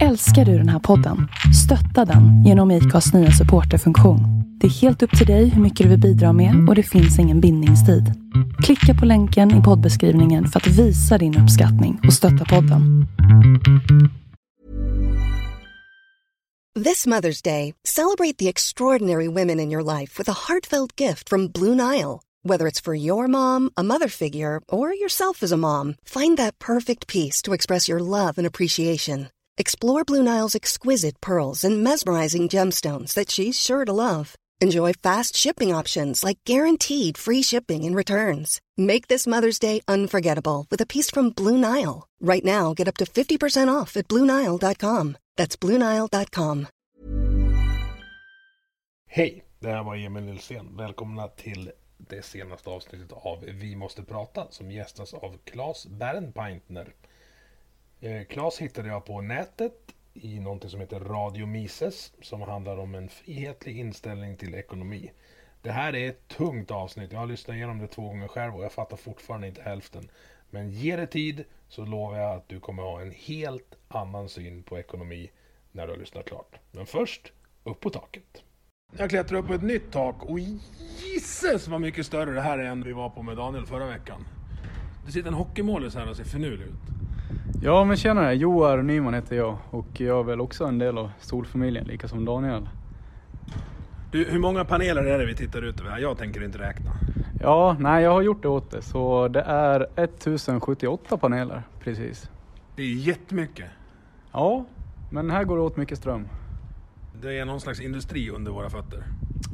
Älskar du den här podden? Stötta den genom IKAs nya supporterfunktion. Det är helt upp till dig hur mycket du vill bidra med och det finns ingen bindningstid. Klicka på länken i poddbeskrivningen för att visa din uppskattning och stötta podden. This Mother's Day, celebrate the extraordinary women in your life with a heartfelt gift from Blue Nile. Whether it's for your mom, a mother figure, or yourself as a mom, find that perfect piece to express your love and appreciation. Explore Blue Nile's exquisite pearls and mesmerizing gemstones that she's sure to love. Enjoy fast shipping options like guaranteed free shipping and returns. Make this Mother's Day unforgettable with a piece from Blue Nile. Right now, get up to 50% off at BlueNile.com. That's BlueNile.com. Hej, det här var Emil Nilsén. Välkomna till det senaste avsnittet av Vi måste prata som gästas av Claes Bernpaintner. Eh, hittade jag på nätet i någonting som heter Radio Mises som handlar om en frihetlig inställning till ekonomi. Det här är ett tungt avsnitt. Jag har lyssnat igenom det två gånger själv och jag fattar fortfarande inte hälften. Men ge det tid så lovar jag att du kommer ha en helt annan syn på ekonomi när du har lyssnat klart. Men först, upp på taket. Jag klättrar upp på ett nytt tak och gisses vad mycket större det här är än vi var på med Daniel förra veckan. Det sitter en hockeymålis här och ser finurlig ut. Ja men tjenare, Joar Nyman heter jag och jag är väl också en del av Solfamiljen, lika som Daniel. Du, hur många paneler är det vi tittar ut över här? Jag tänker inte räkna. Ja, nej jag har gjort det åt det så det är 1078 paneler precis. Det är jättemycket. Ja, men här går det åt mycket ström. Det är någon slags industri under våra fötter.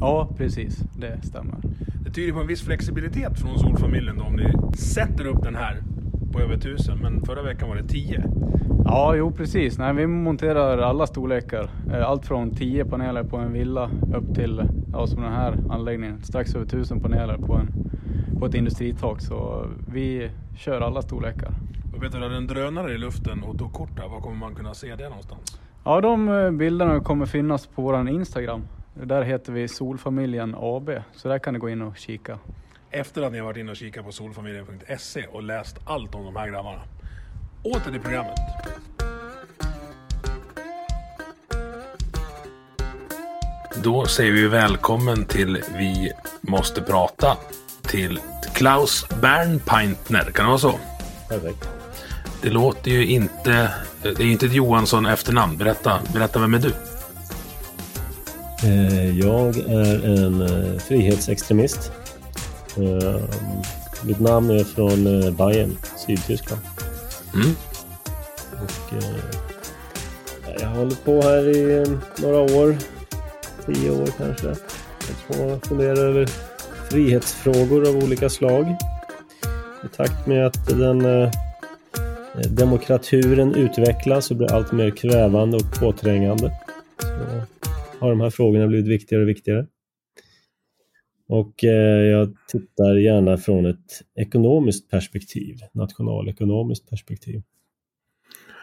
Ja, precis, det stämmer. Det tyder på en viss flexibilitet från Solfamiljen då, om ni sätter upp den här på över 1000, men förra veckan var det 10. Ja, jo precis. Nej, vi monterar alla storlekar. Eh, Allt från 10 paneler på en villa upp till, ja, som den här anläggningen, strax över 1000 paneler på, en, på ett industritak. Så vi kör alla storlekar. Och vet du, när en drönare i luften och tog kort här, var kommer man kunna se det någonstans? Ja, de eh, bilderna kommer finnas på vår Instagram. Där heter vi Solfamiljen AB, så där kan ni gå in och kika. Efter att ni har varit inne och kikat på solfamiljen.se och läst allt om de här grabbarna. Åter till programmet. Då säger vi välkommen till Vi måste prata till Klaus Bernpaintner. Kan det vara så? Perfekt. Det låter ju inte... Det är ju inte ett Johansson efternamn. Berätta, berätta vem är du? Eh, Jag är en eh, frihetsextremist. Eh, Mitt namn är från eh, Bayern, Sydtyskland. Mm. Och, eh, Jag har hållit på här i några år, tio år kanske. Jag funderar över frihetsfrågor av olika slag. I takt med att den eh, demokraturen utvecklas och blir allt mer kvävande och påträngande så har de här frågorna blivit viktigare och viktigare. Och eh, jag tittar gärna från ett ekonomiskt perspektiv, nationalekonomiskt perspektiv.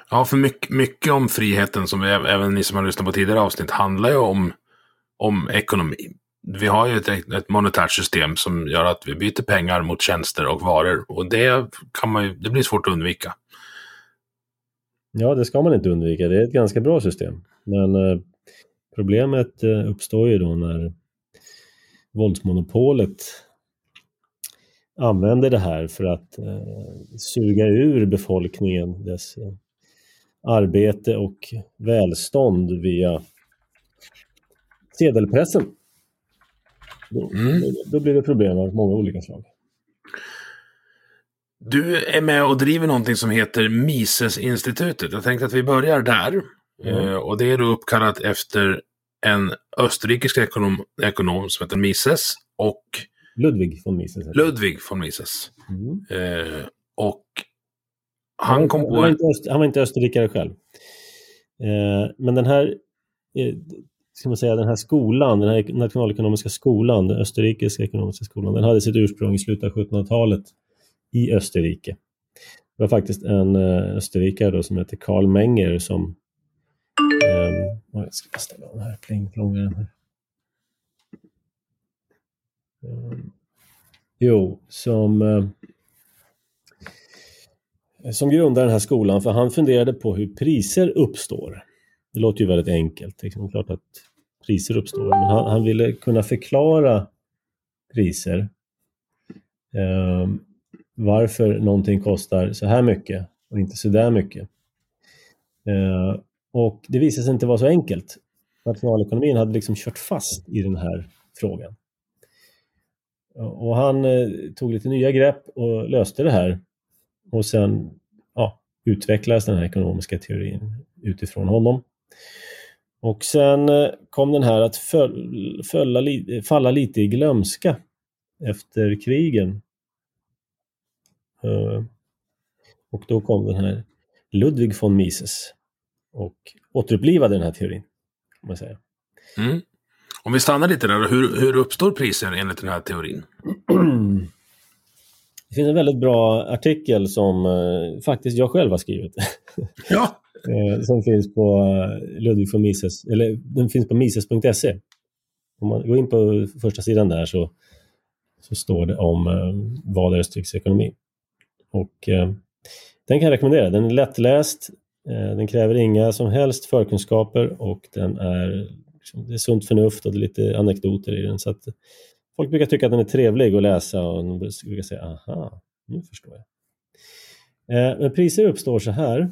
Ja, för mycket, mycket om friheten, som vi, även ni som har lyssnat på tidigare avsnitt, handlar ju om, om ekonomi. Vi har ju ett, ett monetärt system som gör att vi byter pengar mot tjänster och varor. Och det, kan man ju, det blir svårt att undvika. Ja, det ska man inte undvika. Det är ett ganska bra system. Men eh, problemet eh, uppstår ju då när våldsmonopolet använder det här för att eh, suga ur befolkningen dess eh, arbete och välstånd via sedelpressen. Då, Mm. då blir det problem av många olika slag. Du är med och driver någonting som heter Mises-institutet. Jag tänkte att vi börjar där. Mm. Eh, och det är då uppkallat efter en österrikisk ekonom, ekonom som heter Mises och Ludwig von Mises. Ludwig von Mises. han. Mm. Eh, och han kom han, på... var inte öst, han var inte österrikare själv. Eh, men den här, eh, ska man säga, den här skolan, den här nationalekonomiska skolan, den österrikiska ekonomiska skolan, den hade sitt ursprung i slutet av 1700-talet i Österrike. Det var faktiskt en eh, österrikare då som heter Karl Menger som jag ska bara ställa den här plingplongaren här. Mm. Jo, som... eh, som grundar den här skolan för han funderade på hur priser uppstår. Det låter ju väldigt enkelt. Liksom. Det är klart att priser uppstår, men han, han ville kunna förklara priser. Eh, varför någonting kostar så här mycket och inte så där mycket. Eh, och det visade sig inte vara så enkelt. Nationalekonomin hade liksom kört fast i den här frågan. Och han eh, tog lite nya grepp och löste det här. Och sen ja, utvecklades den här ekonomiska teorin utifrån honom. Och sen eh, kom den här att föll, fölla, falla lite i glömska efter krigen. Eh, och då kom den här Ludwig von Mises och återupplivade den här teorin. Kan man säga. Mm. Om vi stannar lite där, hur, hur uppstår priser enligt den här teorin? Det finns en väldigt bra artikel som eh, faktiskt jag själv har skrivit. Ja. eh, som finns på eh, Ludvig von Mises, eller den finns på mises.se. Om man går in på första sidan där så, så står det om eh, vad är ekonomi. Och eh, den kan jag rekommendera. Den är lättläst, Eh, den kräver inga som helst förkunskaper och den är liksom, det är sunt förnuft och det är lite anekdoter i den. Så att folk brukar tycka att den är trevlig att läsa och de brukar säga aha, nu förstår jag. Eh, men priser uppstår så här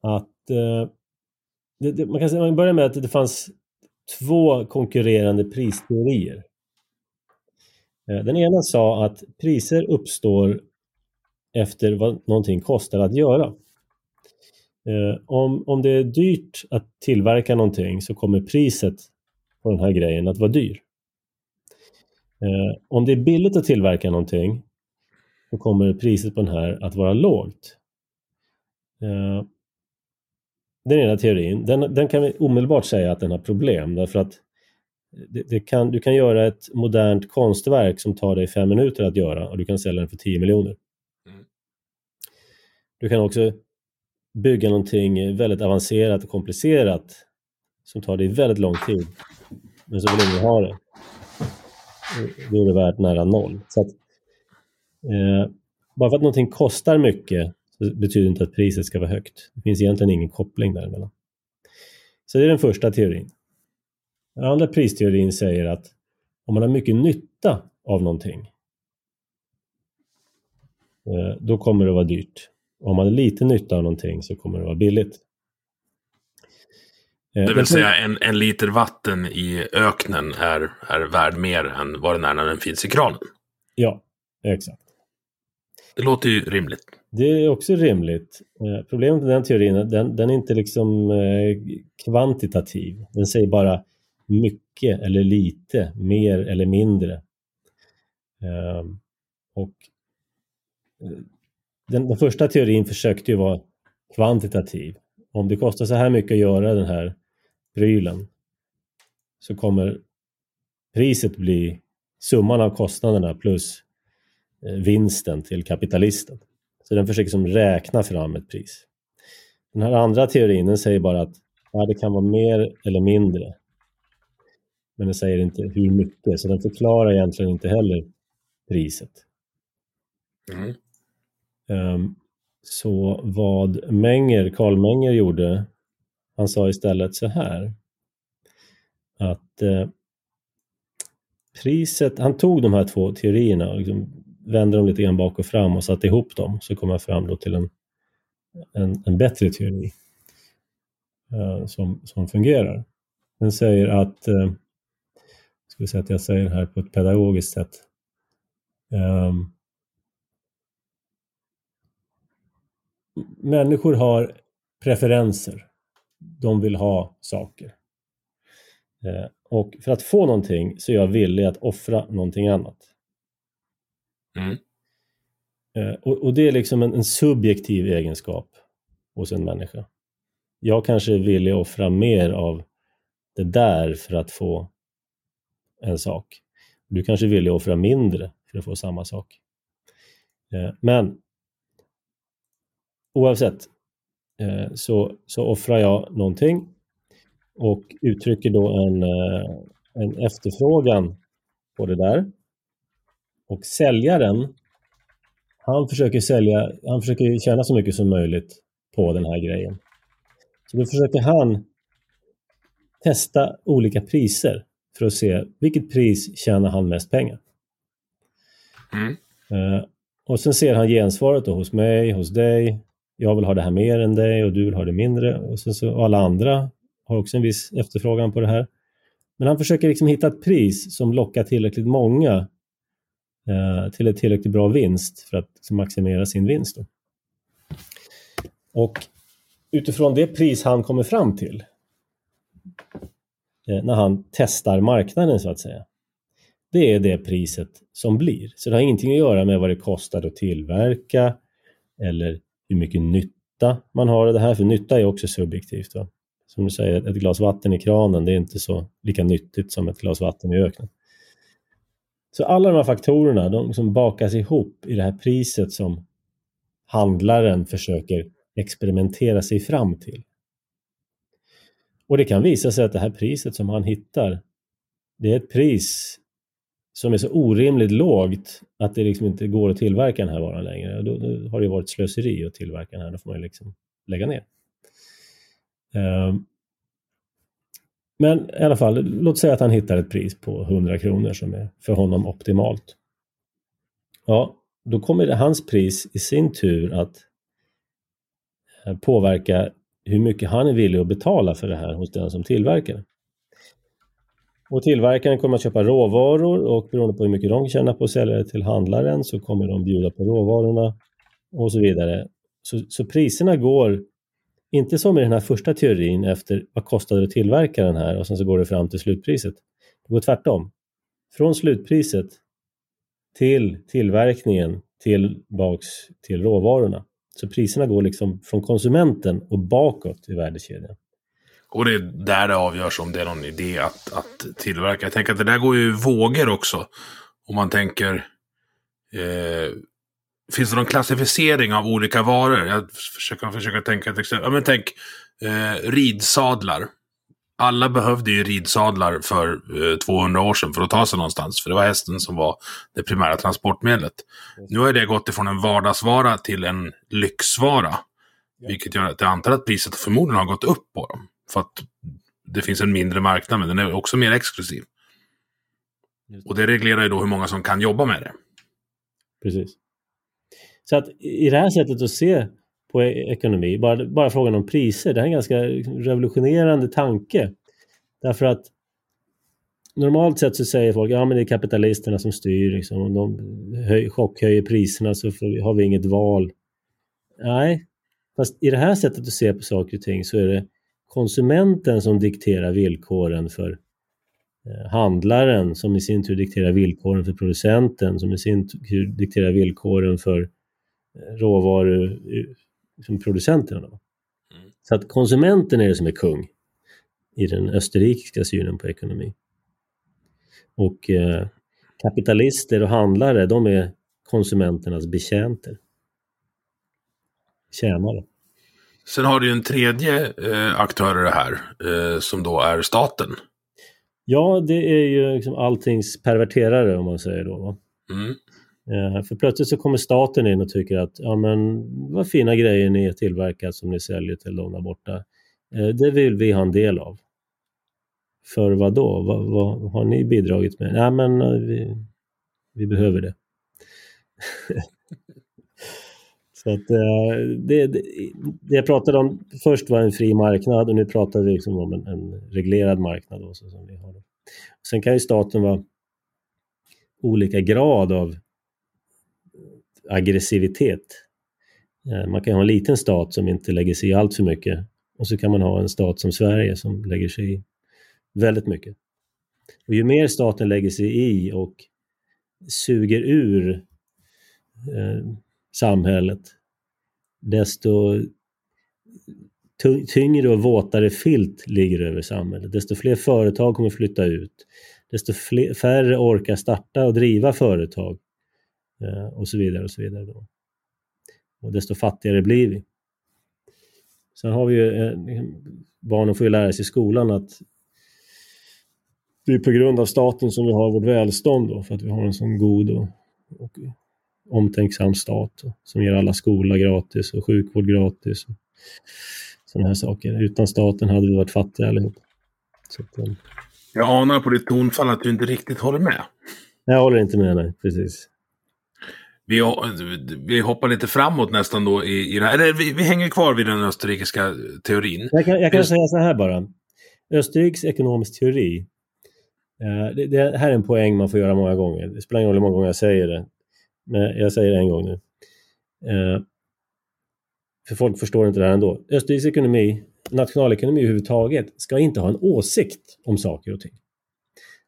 att eh, det, det, man kan säga, man börjar med att det fanns två konkurrerande pristeorier. Den ena sa att priser uppstår efter vad någonting kostar att göra. Eh, om, om det är dyrt att tillverka någonting så kommer priset på den här grejen att vara dyr. Eh, om det är billigt att tillverka någonting så kommer priset på den här att vara lågt. Eh, den ena teorin, den, den kan vi omedelbart säga att den har problem därför att det, det kan, du kan göra ett modernt konstverk som tar dig fem minuter att göra och du kan sälja den för 10 miljoner. Du kan också bygga någonting väldigt avancerat och komplicerat som tar dig väldigt lång tid. Men så vill ingen ha det. Då är det värt nära noll. Så att, eh, bara för att någonting kostar mycket så betyder inte att priset ska vara högt. Det finns egentligen ingen koppling däremellan. Så det är den första teorin. Den andra pristeorin säger att om man har mycket nytta av någonting eh, då kommer det vara dyrt. Om man har lite nytta av någonting så kommer det vara billigt. Eh, det vill säga en, en liter vatten i öknen är, är värd mer än vad den är när den finns i kranen. Ja, exakt. Det låter ju rimligt. Det är också rimligt. Eh, problemet med den teorin är den, den är inte liksom eh, kvantitativ. Den säger bara mycket eller lite, mer eller mindre. Och den, den första teorin försökte ju vara kvantitativ. Om det kostar så här mycket att göra den här prylen så kommer priset bli summan av kostnaderna plus eh, vinsten till kapitalisten. Så den försöker som räkna fram ett pris. Den här andra teorin den säger bara att ja, det kan vara mer eller mindre. Men den säger inte hur mycket, så den förklarar egentligen inte heller priset. Mm. Ehm, så vad Menger, Karl Menger gjorde, han sa istället så här att eh, priset, han tog de här två teorierna och liksom vände dem lite grann bak och fram och satte ihop dem så kom han fram då till en, en, en bättre teori eh, som, som fungerar. Den säger att, uh, ska vi säga att jag säger det här på ett pedagogiskt sätt, um, människor har preferenser. De vill ha saker. Eh, och för att få någonting så är jag villig att offra någonting annat. Mm. Eh, och, och, det är liksom en, en, subjektiv egenskap hos en människa. Jag kanske är villig att offra mer av det där för att få en sak. Du kanske är villig att offra mindre för att få samma sak. Eh, men oavsett eh, så, så offrar jag någonting och uttrycker då en, eh, en efterfrågan på det där. Och säljaren Han försöker sälja, han försöker tjäna så mycket som möjligt på den här grejen. Så då försöker han testa olika priser för att se vilket pris tjänar han mest pengar. Mm. Uh, och sen ser han gensvaret då hos mig, hos dig. Jag vill ha det här mer än dig och du vill ha det mindre. Och, sen så, och alla andra har också en viss efterfrågan på det här. Men han försöker liksom hitta ett pris som lockar tillräckligt många eh, till ett tillräckligt bra vinst för att liksom, maximera sin vinst. Då. Och utifrån det pris han kommer fram till eh, när han testar marknaden så att säga. Det är det priset som blir. Så det har ingenting att göra med vad det kostar att tillverka eller hur mycket nytta man har av det här, för nytta är också subjektivt. Va? Som du säger, ett glas vatten i kranen, det är inte så lika nyttigt som ett glas vatten i öknen. Så alla de här faktorerna, de liksom bakas ihop i det här priset som handlaren försöker experimentera sig fram till. Och det kan visa sig att det här priset som han hittar, det är ett pris som är så orimligt lågt att det liksom inte går att tillverka den här varan längre. Då, då har det varit slöseri att tillverka den här, då får man liksom lägga ner. Um, men i alla fall, låt säga att han hittar ett pris på 100 kronor som är för honom optimalt. Ja, då kommer hans pris i sin tur att eh, påverka hur mycket han är villig att betala för det här hos den som tillverkar det. Och tillverkaren kommer att köpa råvaror och beroende på hur mycket de tjänar på att sälja det till handlaren så kommer de bjuda på råvarorna och så vidare. Så, så priserna går inte som i den här första teorin efter vad kostade det att tillverka den här och sen så går det fram till slutpriset. Det går tvärtom. Från slutpriset till tillverkningen tillbaks till råvarorna. Så priserna går liksom från konsumenten och bakåt i värdekedjan. Och det är där det avgörs om det är någon idé att, att tillverka. Jag tänker att det där går ju vågor också. Om man tänker... Eh, finns det någon klassificering av olika varor? Jag försöker, försöker tänka ett exempel. Ja, men tänk eh, ridsadlar. Alla behövde ju ridsadlar för eh, 200 år sedan för att ta sig någonstans. För det var hästen som var det primära transportmedlet. Nu har det gått ifrån en vardagsvara till en lyxvara. Vilket gör att jag antar att priset förmodligen har gått upp på dem. För att det finns en mindre marknad, men den är också mer exklusiv. Och det reglerar ju då hur många som kan jobba med det. Precis. Så att i det här sättet att se på e- ekonomi, bara, bara frågan om priser, det här är en ganska revolutionerande tanke. Därför att normalt sett så säger folk ja men det är kapitalisterna som styr, liksom, om de höj, chockhöjer priserna så har vi inget val. Nej, fast i det här sättet att se på saker och ting så är det konsumenten som dikterar villkoren för eh, handlaren som i sin tur dikterar villkoren för producenten som i sin tur dikterar villkoren för eh, råvaruproducenterna. Eh, mm. Så att konsumenten är det som är kung i den österrikiska synen på ekonomi. Och eh, kapitalister och handlare, de är konsumenternas betjänter. Tjänare. Sen har du ju en tredje eh, aktör i det här, eh, som då är staten. Ja, det är ju liksom alltings perverterare om man säger då. Mm. Eh, för plötsligt så kommer staten in och tycker att ja men vad fina grejer ni har tillverkat som ni säljer till de där borta. Eh, det vill vi ha en del av. För vad då? Vad, vad har ni bidragit med? Nej men eh, vi, vi behöver det. Så att, eh, det, det, det, jag pratade om först var en fri marknad och nu pratar vi liksom om en, en reglerad marknad. Också, som vi har. Sen kan ju staten vara olika grad av aggressivitet. Eh, man kan ha en liten stat som inte lägger sig i allt för mycket och så kan man ha en stat som Sverige som lägger sig i väldigt mycket. Och ju mer staten lägger sig i och suger ur eh, samhället, desto tyngre och våtare filt ligger över samhället. Desto fler företag kommer flytta ut. Desto fler, färre orkar starta och driva företag. Eh, och så vidare. och så vidare. Då. Och desto fattigare blir vi. Sen har vi ju, eh, barnen får ju lära sig i skolan att det är på grund av staten som vi har vårt välstånd då, för att vi har en sån god och, och omtänksam stat som ger alla skola gratis och sjukvård gratis. Och sådana här saker. Utan staten hade vi varit fattiga allihop. Så att, um... Jag anar på ditt tonfall att du inte riktigt håller med. Jag håller inte med, nej. Precis. Vi, vi hoppar lite framåt nästan då i, i det här. Eller vi, vi hänger kvar vid den österrikiska teorin. Jag kan, jag kan säga så här bara. Österrikes ekonomisk teori. Eh, det, det, här är en poäng man får göra många gånger. Det spelar ingen roll hur många gånger jag säger det. Men jag säger det en gång nu. Eh, för folk förstår inte det här ändå. Österrikes ekonomi, nationalekonomi överhuvudtaget, ska inte ha en åsikt om saker och ting.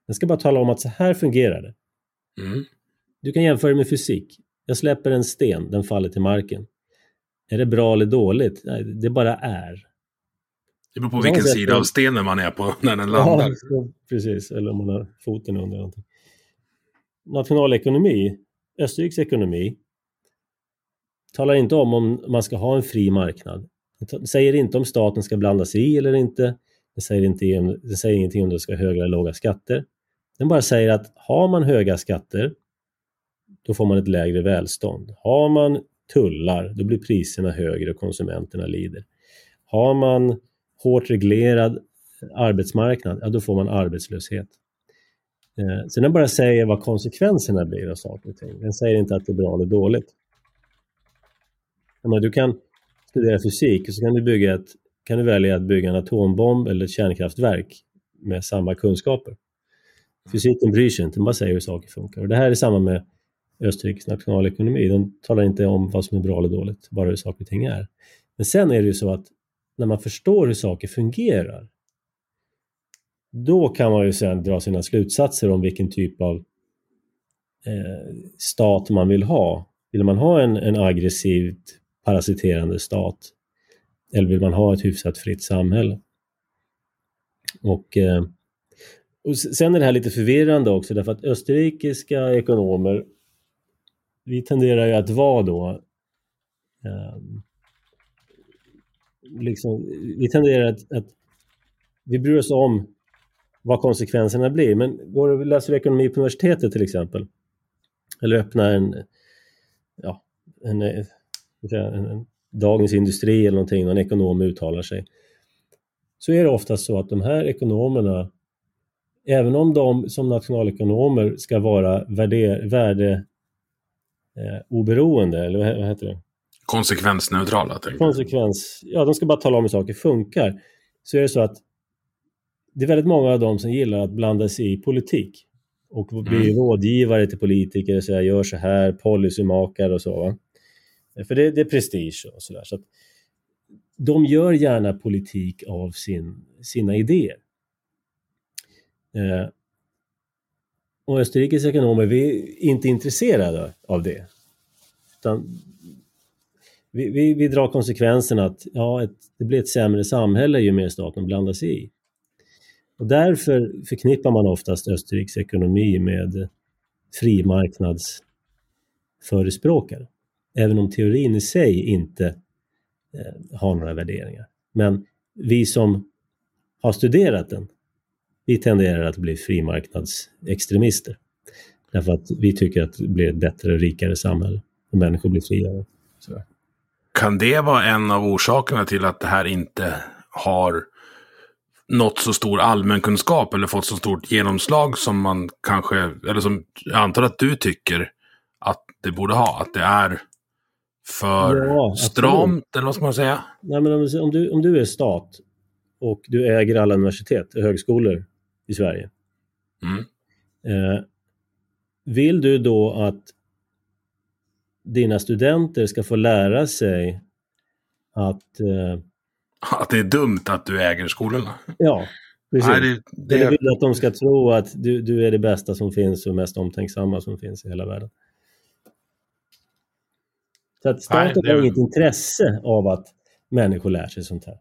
Den ska bara tala om att så här fungerar det. Mm. Du kan jämföra med fysik. Jag släpper en sten, den faller till marken. Är det bra eller dåligt? Nej, det bara är. Det beror på vilken sida av stenen man är på när den landar. Ja, precis, eller om man har foten under någonting. Nationalekonomi, Österrikes ekonomi, talar inte om om man ska ha en fri marknad. Det säger inte om staten ska blanda sig i eller inte. Det säger, inte, det säger ingenting om det ska ha höga eller låga skatter. Den bara säger att har man höga skatter då får man ett lägre välstånd. Har man tullar, då blir priserna högre och konsumenterna lider. Har man hårt reglerad arbetsmarknad, ja då får man arbetslöshet. Eh, så den bara säger vad konsekvenserna blir av saker och ting. Den säger inte att det är bra eller dåligt. Men du kan studera fysik och så kan du, bygga ett, kan du välja att bygga en atombomb eller ett kärnkraftverk med samma kunskaper. Fysiken bryr sig inte, den bara säger hur saker funkar. Och det här är samma med Österrikes nationalekonomi. Den talar inte om vad som är bra eller dåligt, bara hur saker och ting är. Men sen är det ju så att när man förstår hur saker fungerar, då kan man ju sen dra sina slutsatser om vilken typ av eh, stat man vill ha. Vill man ha en, en aggressivt parasiterande stat? Eller vill man ha ett hyfsat fritt samhälle? Och, eh, och sen är det här lite förvirrande också därför att österrikiska ekonomer vi tenderar ju att vara då eh, liksom, vi tenderar att, att vi bryr oss om vad konsekvenserna blir. Men går du läser ekonomi på universitetet till exempel, eller öppnar en, ja, en, en, en, en Dagens Industri eller någonting, någon ekonom uttalar sig, så är det ofta så att de här ekonomerna, även om de som nationalekonomer ska vara värde, värde eh, oberoende, eller vad heter det? Konsekvensneutrala? Konsekvens, ja de ska bara tala om hur saker funkar. Så är det så att det är väldigt många av dem som gillar att blanda sig i politik och bli mm. rådgivare till politiker och säga gör så här, policymakare och så. Va? För det, det är prestige och sådär. Så, de gör gärna politik av sin, sina idéer. Eh, och Österrikes ekonomer, vi är inte intresserade av det. Vi, vi, vi drar konsekvensen att ja, ett, det blir ett sämre samhälle ju mer staten blandar sig i. Och därför förknippar man oftast Österrikes ekonomi med frimarknadsförespråkare. Även om teorin i sig inte eh, har några värderingar. Men vi som har studerat den vi tenderar att bli frimarknadsextremister. Därför att vi tycker att det blir ett bättre och rikare samhälle och människor blir friare. Så. Kan det vara en av orsakerna till att det här inte har nått så stor allmänkunskap eller fått så stort genomslag som man kanske, eller som jag antar att du tycker att det borde ha? Att det är för ja, stramt, eller vad ska man säga? Nej, men om, du, om du är stat och du äger alla universitet och högskolor i Sverige. Mm. Eh, vill du då att dina studenter ska få lära sig att... Eh, att det är dumt att du äger skolorna? Ja, precis. Nej, det, det... Eller vill du att de ska tro att du, du är det bästa som finns och mest omtänksamma som finns i hela världen? Så att staten Nej, det... har inget intresse av att människor lär sig sånt här.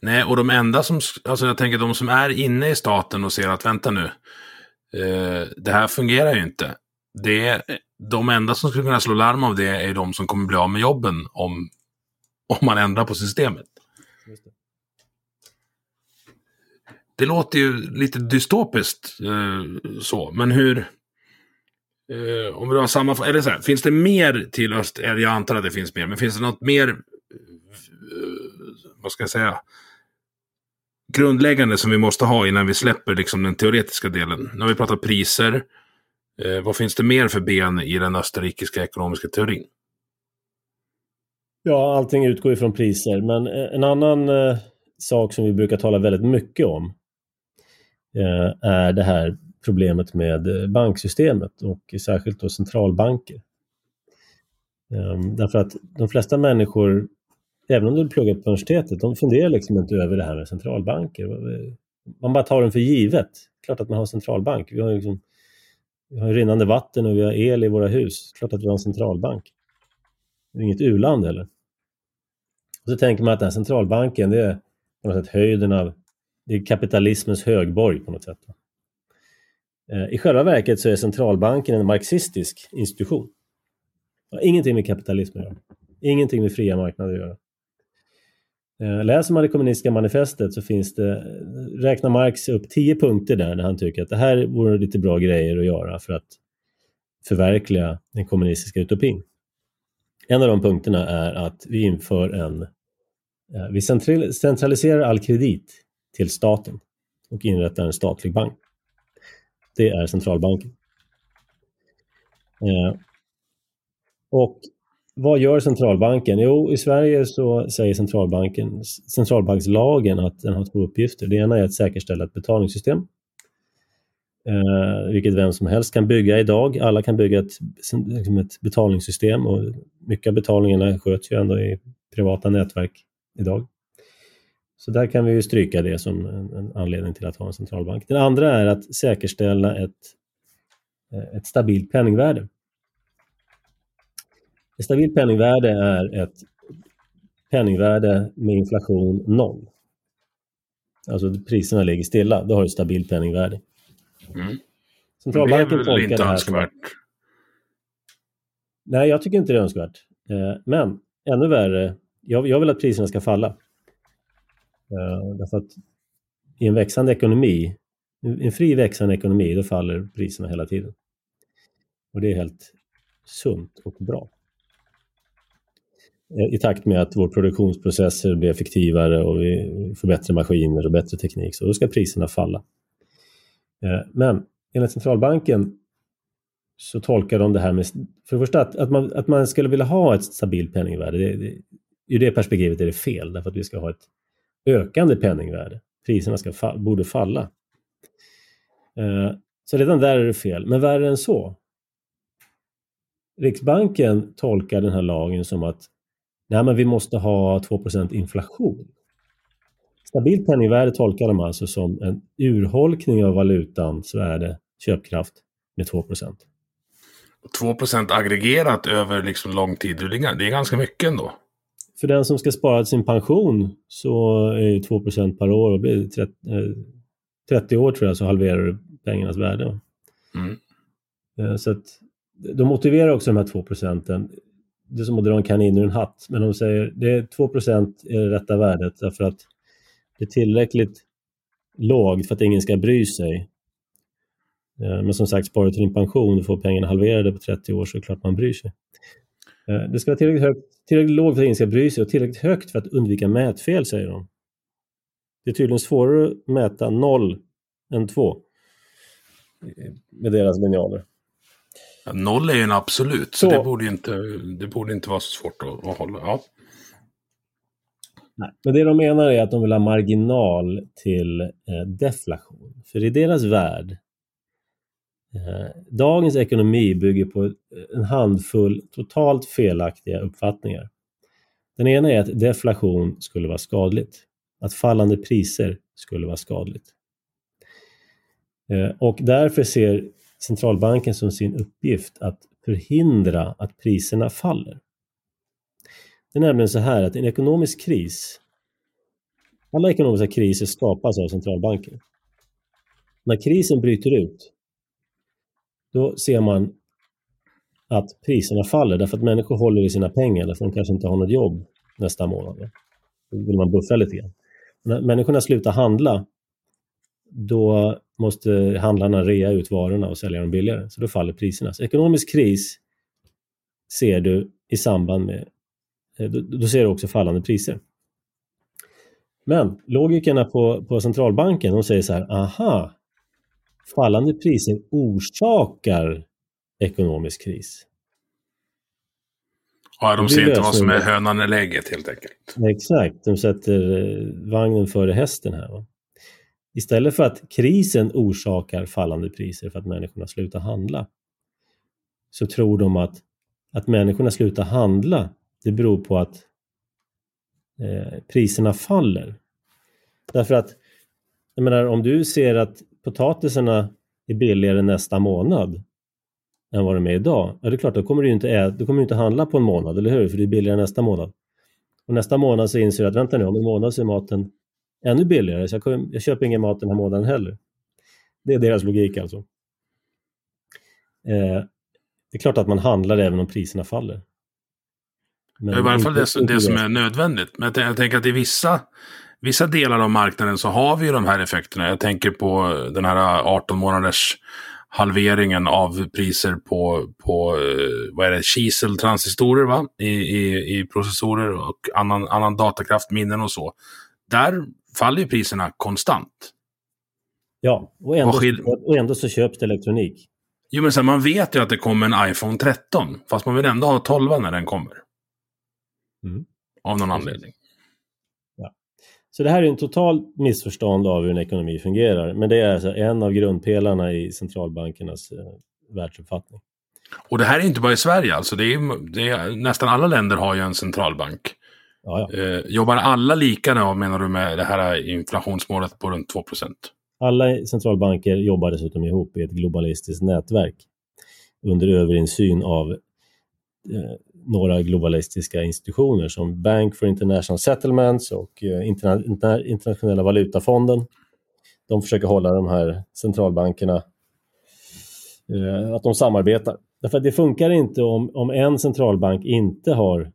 Nej, och de enda som, alltså jag tänker de som är inne i staten och ser att vänta nu, eh, det här fungerar ju inte. Det de enda som skulle kunna slå larm av det är de som kommer bli av med jobben om, om man ändrar på systemet. det låter ju lite dystopiskt eh, så, men hur... Eh, om vi har samma... Eller så här, finns det mer till öst? Jag antar att det finns mer, men finns det något mer... Eh, vad ska jag säga? Grundläggande som vi måste ha innan vi släpper liksom den teoretiska delen. När vi pratar priser, eh, vad finns det mer för ben i den österrikiska ekonomiska teorin? Ja, allting utgår ju från priser, men eh, en annan eh, sak som vi brukar tala väldigt mycket om eh, är det här problemet med eh, banksystemet och särskilt då centralbanker. Ehm, därför att de flesta människor, även om de pluggar på universitetet, de funderar liksom inte över det här med centralbanker. Man bara tar dem för givet. Klart att man har en centralbank. Vi har, liksom, vi har rinnande vatten och vi har el i våra hus. Klart att vi har en centralbank. Det är inget u-land heller. Och så tänker man att den här centralbanken, det är på något sätt höjden av det är kapitalismens högborg på något sätt. Eh, I själva verket så är centralbanken en marxistisk institution. Det Har ingenting med kapitalism att göra. Ingenting med fria marknader att göra. Eh, läser man det kommunistiska manifestet så finns det, räknar Marx upp tio punkter där, där han tycker att det här vore lite bra grejer att göra för att förverkliga den kommunistiska utopin. En av de punkterna är att vi inför en... Eh, vi centraliserar all kredit till staten och inrättar en statlig bank. Det är centralbanken. Eh, och vad gör centralbanken? Jo, i Sverige så säger centralbanken, centralbankslagen att den har två uppgifter. Det ena är att säkerställa ett betalningssystem eh, vilket vem som helst kan bygga idag. Alla kan bygga ett, liksom ett betalningssystem och mycket av betalningarna sköts ju ändå i privata nätverk idag. Så där kan vi ju stryka det som en, en anledning till att ha en centralbank. Det andra är att säkerställa ett, eh, ett stabilt penningvärde. Ett stabilt penningvärde är ett penningvärde med inflation noll. Alltså priserna ligger stilla, då har du ett stabilt penningvärde. Mm. Centralbanken det är väl inte önskvärt? Som... Nej, jag tycker inte det är önskvärt. Eh, men ännu värre, jag, jag vill att priserna ska falla. Eh, därför att i en växande ekonomi, en fri växande ekonomi, då faller priserna hela tiden. Och det är helt sunt och bra. Eh, I takt med att vår produktionsprocesser blir effektivare och vi får bättre maskiner och bättre teknik, så då ska priserna falla. Eh, men enligt centralbanken så tolkar de det här med, för det första att, att, man, att man skulle vilja ha ett stabilt penningvärde, det, det, ur det perspektivet är det fel, därför att vi ska ha ett ökande penningvärde. Priserna ska fa borde falla. Eh, så redan där är det fel, men värre än så. Riksbanken tolkar den här lagen som att nej, men vi måste ha 2% inflation. Stabilt penningvärde tolkar de alltså som en urholkning av valutans värde, köpkraft, med 2% 2% aggregerat över liksom lång tid, det är ganska mycket ändå. För den som ska spara sin pension så är 2% per år, och blir 30, 30 år tror jag, så halverar du pengarnas värde. Mm. Eh, så att, de motiverar också de här 2 procenten. Det är som att dra en kanin ur en hatt, men de säger det är 2% är det rätta värdet därför att det är tillräckligt lågt för att ingen ska bry sig. Eh, men som sagt, sparar du till din pension och får pengarna halverade på 30 år så är det klart man bryr sig. Eh, det ska vara tillräckligt, högt, tillräckligt lågt för att ingen ska bry sig och tillräckligt högt för att undvika mätfel, säger de. Det är tydligen svårare att mäta noll än två eh, med deras linjaler. Noll är ju en absolut, så, så, det, borde inte, det borde inte vara så svårt att, att hålla. Ja. Nej. Men det de menar är att de vill ha marginal till eh, deflation. För i deras värld, eh, dagens ekonomi bygger på en handfull totalt felaktiga uppfattningar. Den ena är att deflation skulle vara skadligt. Att fallande priser skulle vara skadligt. Eh, och därför ser centralbanken som sin uppgift att förhindra att priserna faller. Det är nämligen så här att en ekonomisk kris, alla ekonomiska kriser skapas av centralbanker. När krisen bryter ut, då ser man att priserna faller därför att människor håller i sina pengar därför att de kanske inte har något jobb nästa månad. Då vill man buffra lite grann. När människorna slutar handla, då måste handlarna rea ut varorna och sälja dem billigare. Så då faller priserna. Så ekonomisk kris ser du i samband med, eh, då ser du också fallande priser. Men logikerna på, på centralbanken, de säger så här, aha, fallande priser orsakar ekonomisk kris. Ja, de ser inte vad som är hönan eller ägget helt enkelt. Exakt, de sätter eh, vagnen före hästen här. Va? Istället för att krisen orsakar fallande priser för att människorna slutar handla så tror de att, att människorna slutar handla det beror på att eh, priserna faller. Därför att, jag menar om du ser att potatisarna är billigare nästa månad än vad de är idag, ja det är klart, då kommer du inte, ä- du kommer du inte handla på en månad, eller hur? För det är billigare nästa månad. Och nästa månad så inser du att vänta nu, om en månad så är maten ännu billigare, så jag, jag köper ingen mat den här månaden heller. Det är deras logik alltså. Eh, det är klart att man handlar även om priserna faller. Men I varje fall det, det som är nödvändigt. Men jag, jag tänker att i vissa, vissa delar av marknaden så har vi ju de här effekterna. Jag tänker på den här 18 månaders halveringen av priser på, på eh, vad är det, kiseltransistorer va? I, i, i processorer och annan, annan datakraft, minnen och så. Där faller ju priserna konstant. Ja, och ändå, och ändå så köps det elektronik. Jo, men sen man vet ju att det kommer en iPhone 13, fast man vill ändå ha 12 när den kommer. Mm. Av någon anledning. Ja. Så det här är en total missförstånd av hur en ekonomi fungerar, men det är alltså en av grundpelarna i centralbankernas eh, världsuppfattning. Och det här är inte bara i Sverige, alltså det är, det är, nästan alla länder har ju en centralbank. Ja, ja. Eh, jobbar alla lika då, menar du, med det här inflationsmålet på runt 2% Alla centralbanker jobbar dessutom ihop i ett globalistiskt nätverk under överinsyn av eh, några globalistiska institutioner som Bank for International Settlements och eh, Interna Interna Internationella valutafonden. De försöker hålla de här centralbankerna, eh, att de samarbetar. Därför att det funkar inte om, om en centralbank inte har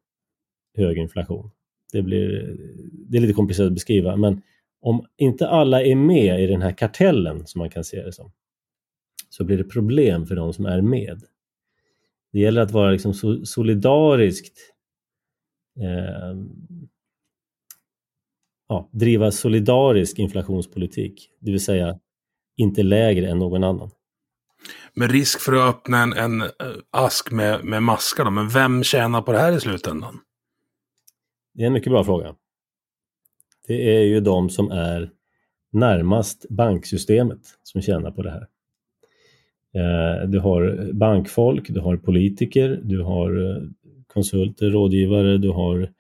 hög inflation det, blir, det är lite komplicerat att beskriva, men om inte alla är med i den här kartellen, som man kan se det som, så blir det problem för de som är med. Det gäller att vara liksom solidariskt eh, ja, driva solidarisk inflationspolitik, det vill säga inte lägre än någon annan. Med risk för att öppna en, en eh, ask med, med maskar då, men vem tjänar på det här i slutändan? Det är en mycket bra fråga. Det är ju de som är närmast banksystemet som tjänar på det här. Eh, du har bankfolk, du har politiker, du har eh, konsulter, rådgivare, du har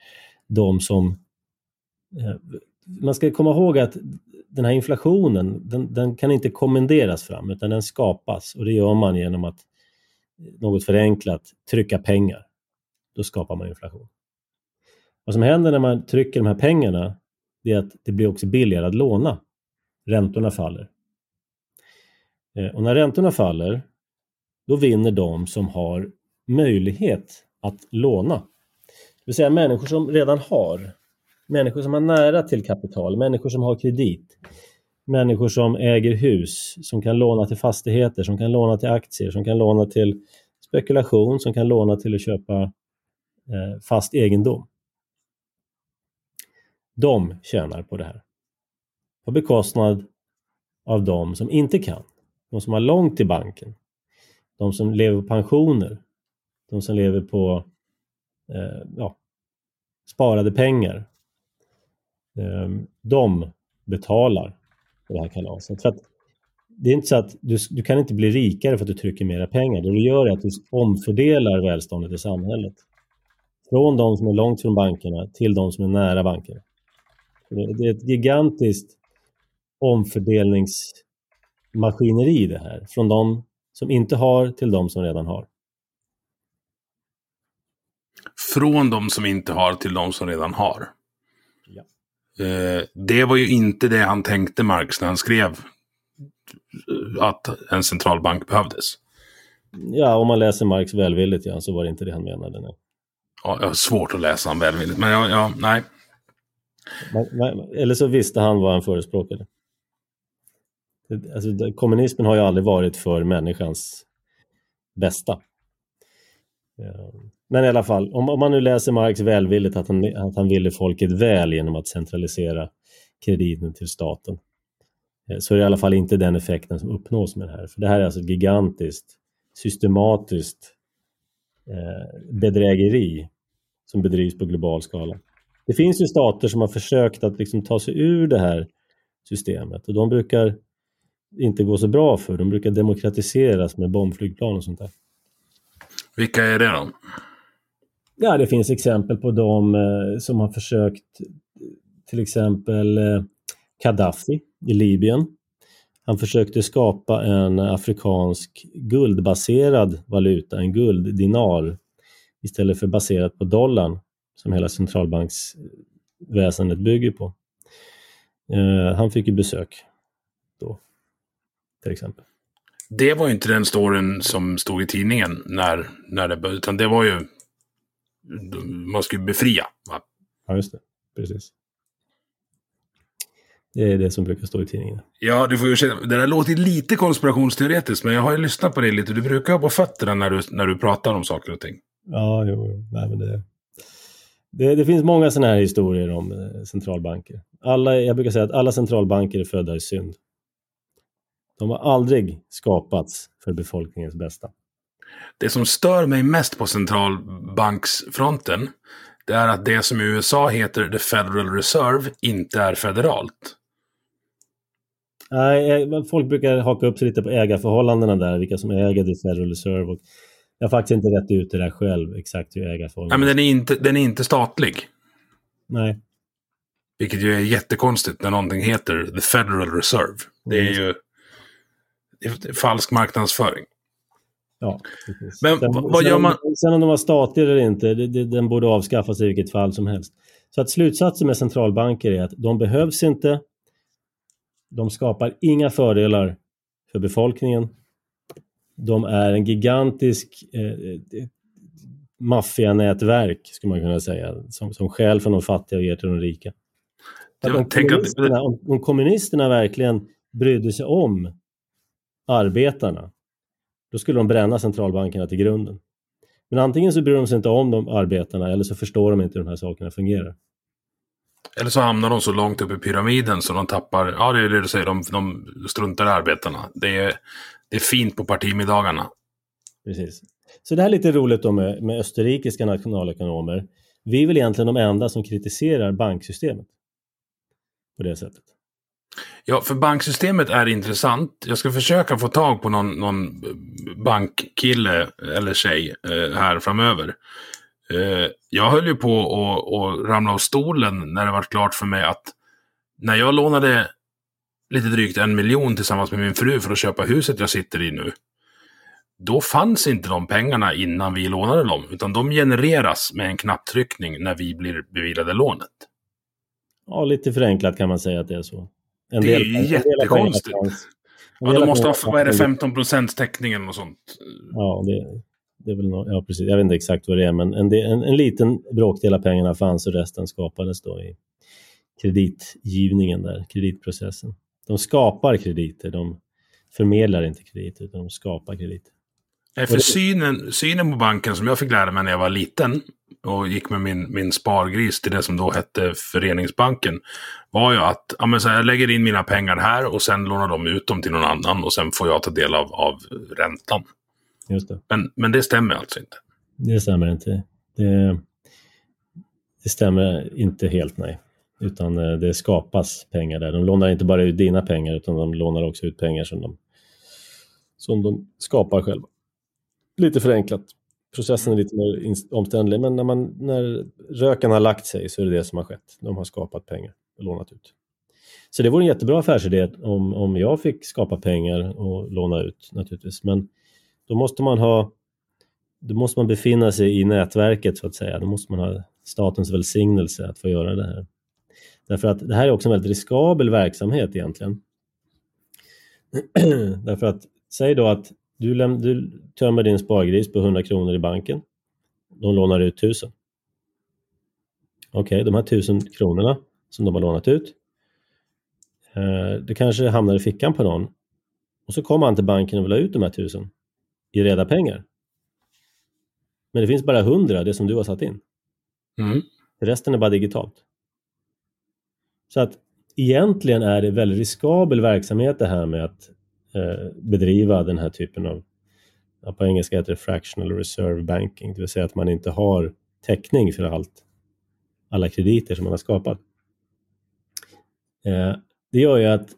de som... Eh, man ska komma ihåg att den här inflationen, den, den, kan inte kommenderas fram utan den skapas och det gör man genom att, något förenklat, trycka pengar. Då skapar man inflation. Vad som händer när man trycker de här pengarna är att det blir också billigare att låna. Räntorna faller. Eh, och när räntorna faller, då vinner de som har möjlighet att låna. Det vill säga människor som redan har, människor som har nära till kapital, människor som har kredit, människor som äger hus, som kan låna till fastigheter, som kan låna till aktier, som kan låna till spekulation, som kan låna till att köpa eh, fast egendom. De tjänar på det här. På bekostnad av de som inte kan. De som har långt till banken. De som lever på pensioner. De som lever på eh, ja, sparade pengar. Eh, de betalar för det här kalaset. För att det är inte så att du, du kan inte bli rikare för att du trycker mera pengar. Det du gör är att du omfördelar välståndet i samhället. Från de som är långt från bankerna till de som är nära bankerna. Det är ett gigantiskt omfördelningsmaskineri det här. Från de som inte har till de som redan har. Från de som inte har till de som redan har. Ja. Eh, det var ju inte det han tänkte Marx när han skrev att en centralbank behövdes. Ja, om man läser Marx välvilligt ja, så var det inte det han menade. Nej. Ja, jag har svårt att läsa honom välvilligt, men ja, ja nej. Eller så visste han vad han förespråkade. Alltså, kommunismen har ju aldrig varit för människans bästa. Eh, men i alla fall, om, om man nu läser Marx välvilligt att han, att han ville folket väl genom att centralisera krediten till staten, eh, så är det i alla fall inte den effekten som uppnås med det här. För det här är alltså ett gigantiskt, systematiskt eh, bedrägeri som bedrivs på global skala. Det finns ju stater som har försökt att liksom ta sig ur det här systemet och de brukar inte gå så bra för. De brukar demokratiseras med bombflygplan och sånt där. Vilka är det då? Ja, det finns exempel på de eh, som har försökt, till exempel eh, Gaddafi i Libyen. Han försökte skapa en afrikansk guldbaserad valuta, en gulddinar, istället för baserat på dollarn som hela centralbanksväsendet bygger på. Eh, han fick ju besök då, till exempel. Det var ju inte den storyn som stod i tidningen när, när det utan det var ju man skulle befria. Va? Ja, just det. Precis. Det är det som brukar stå i tidningen. Ja, du får ju känna, det där låter lite konspirationsteoretiskt, men jag har ju lyssnat på det lite. Du brukar ha på fötterna när du, när du pratar om saker och ting. Ja, jo, jo. Nej, men det, det, det finns många sådana här historier om eh, centralbanker. Alla, jag brukar säga att alla centralbanker är födda i synd. De har aldrig skapats för befolkningens bästa. Det som stör mig mest på centralbanksfronten, det är att det som i USA heter the Federal Reserve inte är federalt. Nej, folk brukar haka upp sig lite på ägarförhållandena där, vilka som äger the Federal Reserve. Och jag har faktiskt inte rätt ut det där själv, exakt hur ägarförhållandena... Nej, men den är inte, den är inte statlig. Nej. Vilket ju är jättekonstigt när någonting heter the Federal Reserve. Det är mm. ju det är falsk marknadsföring. Ja, precis. Men sen, vad gör man? Sen om de var statliga eller inte, det, det, den borde avskaffas i vilket fall som helst. Så att slutsatsen med centralbanker är att de behövs inte. De skapar inga fördelar för befolkningen. De är en gigantisk eh, maffianätverk, skulle man kunna säga, som, som skäl från de fattiga och ger till de rika. Om kommunisterna, om, om kommunisterna verkligen brydde sig om arbetarna, då skulle de bränna centralbankerna till grunden. Men antingen så bryr de sig inte om de arbetarna eller så förstår de inte hur de här sakerna fungerar. Eller så hamnar de så långt upp i pyramiden så de tappar, ja det är det du säger, de, de struntar i arbetarna. Det är, det är fint på partimiddagarna. Precis. Så det här är lite roligt då med, med österrikiska nationalekonomer. Vi är väl egentligen de enda som kritiserar banksystemet på det sättet. Ja, för banksystemet är intressant. Jag ska försöka få tag på någon, någon bankkille eller tjej eh, här framöver. Eh, jag höll ju på att ramla av stolen när det var klart för mig att när jag lånade lite drygt en miljon tillsammans med min fru för att köpa huset jag sitter i nu. Då fanns inte de pengarna innan vi lånade dem, utan de genereras med en knapptryckning när vi blir beviljade lånet. Ja, lite förenklat kan man säga att det är så. En det är ju jättekonstigt. Ja, de måste ha, vad är det, 15 procents täckningen och sånt? Ja, det, det är väl no ja, precis. Jag vet inte exakt vad det är, men en, en, en liten bråkdel av pengarna fanns och resten skapades då i kreditgivningen där, kreditprocessen. De skapar krediter, de förmedlar inte krediter, utan de skapar krediter. För synen, synen på banken som jag fick lära mig när jag var liten och gick med min, min spargris till det som då hette Föreningsbanken var ju att ja, men så jag lägger in mina pengar här och sen lånar de ut dem till någon annan och sen får jag ta del av, av räntan. Just det. Men, men det stämmer alltså inte? Det stämmer inte. Det, det stämmer inte helt, nej. Utan eh, det skapas pengar där. De lånar inte bara ut dina pengar utan de lånar också ut pengar som de, som de skapar själva. Lite förenklat. Processen är lite mer omständlig men när, man, när röken har lagt sig så är det det som har skett. De har skapat pengar och lånat ut. Så det vore en jättebra affärsidé om, om jag fick skapa pengar och låna ut naturligtvis. Men då måste man ha då måste man befinna sig i nätverket så att säga. Då måste man ha statens välsignelse att få göra det här. Därför att det här är också en väldigt riskabel verksamhet egentligen. Därför att, säg då att du, du tömmer din spargris på 100 kronor i banken. De lånar ut 1000. Okej, okay, de här 1000 kronorna som de har lånat ut. Eh, det kanske hamnar i fickan på någon Och så kommer han till banken och vill ha ut de här tusen i reda pengar. Men det finns bara hundra, det som du har satt in. Mm. Resten är bara digitalt. Så att egentligen är det väldigt riskabel verksamhet det här med att eh, bedriva den här typen av, på engelska heter det fractional reserve banking, det vill säga att man inte har täckning för allt, alla krediter som man har skapat. Eh, det gör ju att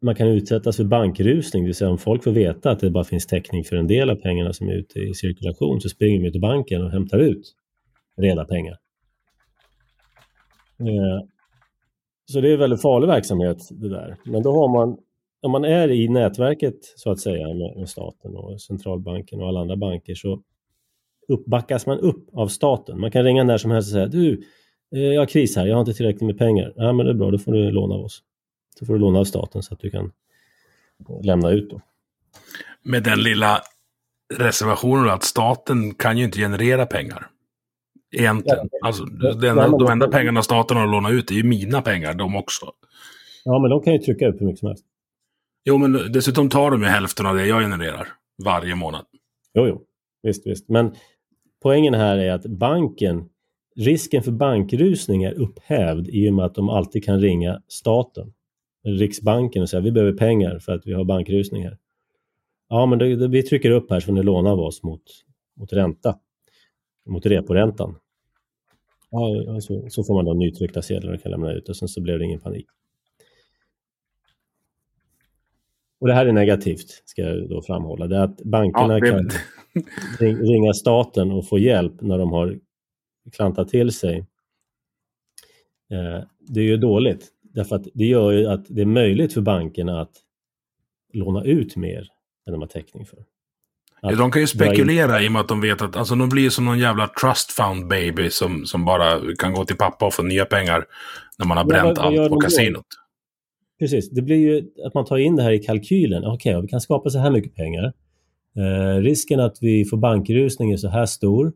man kan utsättas för bankrusning, det vill säga om folk får veta att det bara finns täckning för en del av pengarna som är ute i cirkulation så springer de till banken och hämtar ut reda pengar. Eh, så det är väldigt farlig verksamhet det där. Men då har man, om man är i nätverket så att säga med, med staten och centralbanken och alla andra banker så uppbackas man upp av staten. Man kan ringa när som helst och säga du, eh, jag har kris här, jag har inte tillräckligt med pengar. Ja men det är bra, då får du låna av oss. Då får du låna av staten så att du kan lämna ut då. Med den lilla reservationen att staten kan ju inte generera pengar. Egentligen. Alltså, den, de enda pengarna staten har lånat ut är ju mina pengar, de också. Ja, men de kan ju trycka upp hur mycket som helst. Jo, men dessutom tar de ju hälften av det jag genererar varje månad. Jo, jo. Visst, visst. Men poängen här är att banken, risken för bankrusning är upphävd i och med att de alltid kan ringa staten, Riksbanken och säga vi behöver pengar för att vi har bankrusning här. Ja, men det, det, vi trycker upp här så får ni låna av oss mot, mot ränta mot reporäntan. Ja, så, så får man då nytryckta sedlar och kan lämna ut och sen så blev det ingen panik. Och det här är negativt, ska jag då framhålla. Det är att bankerna ja, det... kan ringa staten och få hjälp när de har klantat till sig. Eh, det är ju dåligt, därför att det gör ju att det är möjligt för bankerna att låna ut mer än de har täckning för. De kan ju spekulera i och med att de vet att alltså, de blir som någon jävla trust fund baby som, som bara kan gå till pappa och få nya pengar när man har bränt ja, allt på kasinot. Precis, det blir ju att man tar in det här i kalkylen. Okej, okay, vi kan skapa så här mycket pengar. Eh, risken att vi får bankrusning är så här stor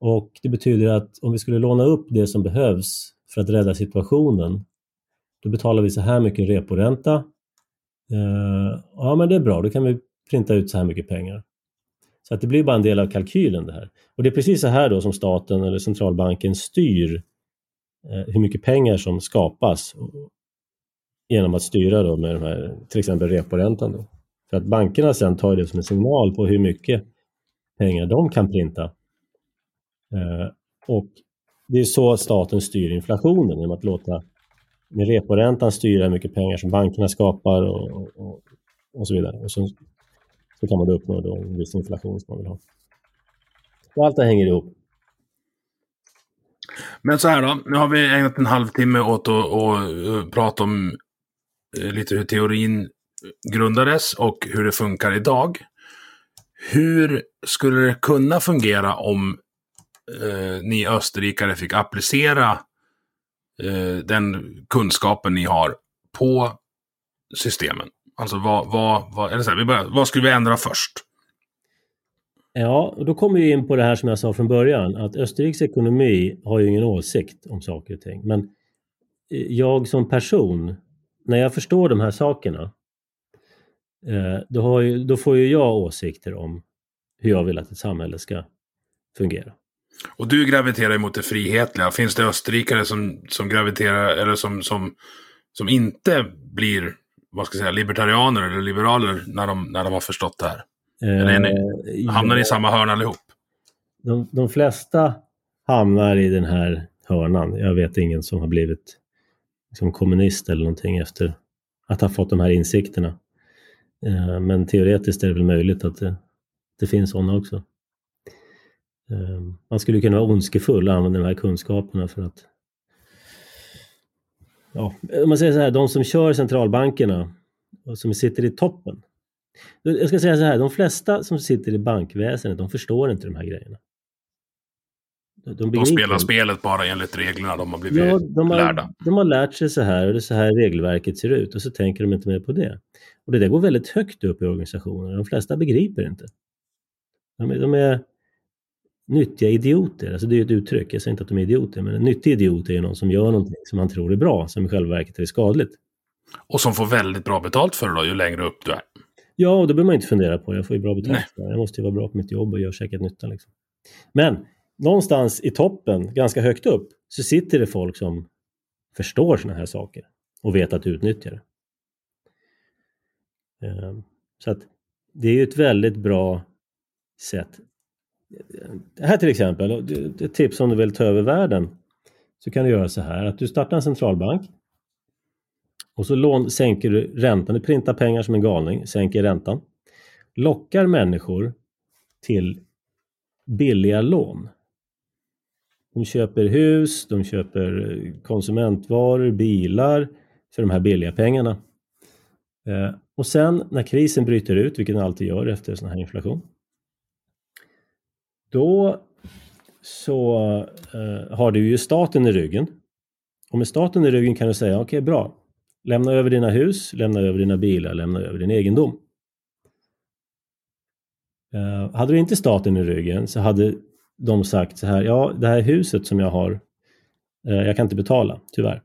och det betyder att om vi skulle låna upp det som behövs för att rädda situationen, då betalar vi så här mycket reporänta. Eh, ja, men det är bra, då kan vi printa ut så här mycket pengar. Så att det blir bara en del av kalkylen det här. Och det är precis så här då som staten eller centralbanken styr eh, hur mycket pengar som skapas genom att styra då med de här, till exempel reporäntan. Då. För att bankerna sen tar det som en signal på hur mycket pengar de kan printa. Eh, och det är så staten styr inflationen, genom att låta med reporäntan styra hur mycket pengar som bankerna skapar och, och, och så vidare. Och så så kan man uppnå då en viss inflation som man vill ha. Och allt det hänger ihop. Men så här då, nu har vi ägnat en halvtimme åt att, att eh, prata om eh, lite hur teorin grundades och hur det funkar idag. Hur skulle det kunna fungera om eh, ni österrikare fick applicera eh, den kunskapen ni har på systemen? Alltså vad, vad, vad, eller så här, vi börjar, vad skulle vi ändra först? Ja, och då kommer vi in på det här som jag sa från början, att Österrikes ekonomi har ju ingen åsikt om saker och ting. Men eh, jag som person, när jag förstår de här sakerna, eh, då, ju, då får ju jag åsikter om hur jag vill att ett samhälle ska fungera. Och du graviterar mot det frihetliga. Finns det österrikare som, som graviterar, eller som, som, som inte blir vad ska jag säga, libertarianer eller liberaler när de, när de har förstått det här? Eh, ni, hamnar ni i samma hörna allihop? De, de flesta hamnar i den här hörnan. Jag vet ingen som har blivit liksom kommunist eller någonting efter att ha fått de här insikterna. Eh, men teoretiskt är det väl möjligt att det, det finns sådana också. Eh, man skulle kunna vara ondskefull och använda de här kunskaperna för att ja, om man säger så här, de som kör centralbankerna och som sitter i toppen. Jag ska säga så här, de flesta som sitter i bankväsendet, de förstår inte de här grejerna. De, de spelar inte. spelet bara enligt reglerna de har blivit ja, de har, lärda. De har lärt sig så här och det är så här regelverket ser ut och så tänker de inte mer på det. Och det där går väldigt högt upp i organisationen. De flesta begriper inte. De de är nyttiga idioter. Alltså det är ett uttryck, jag säger inte att de är idioter, men en nyttig idiot är ju någon som gör någonting som han tror är bra, som i själva verket är skadligt. Och som får väldigt bra betalt för det då, ju längre upp du är. Ja, och då behöver man inte fundera på det. Jag får ju bra betalt. Jag måste ju vara bra på mitt jobb och göra säkert nytta. Liksom. Men någonstans i toppen, ganska högt upp, så sitter det folk som förstår sådana här saker och vet att utnyttja det. Ehm, så att det är ju ett väldigt bra sätt. Här till exempel, ett tips om du vill ta över världen, så kan du göra så här att du startar en centralbank och så lån, sänker du räntan, du printar pengar som en galning, sänker räntan, lockar människor till billiga lån. De köper hus, de köper konsumentvaror, bilar för de här billiga pengarna. Eh, och sen när krisen bryter ut, vilket den alltid gör efter sån här inflation, då så eh, har du ju staten i ryggen. Och med staten i ryggen kan du säga, okej okay, bra, lämna över dina hus, lämna över dina bilar, lämna över din egendom. Eh, hade du inte staten i ryggen så hade de sagt så här, ja det här huset som jag har, eh, jag kan inte betala, tyvärr.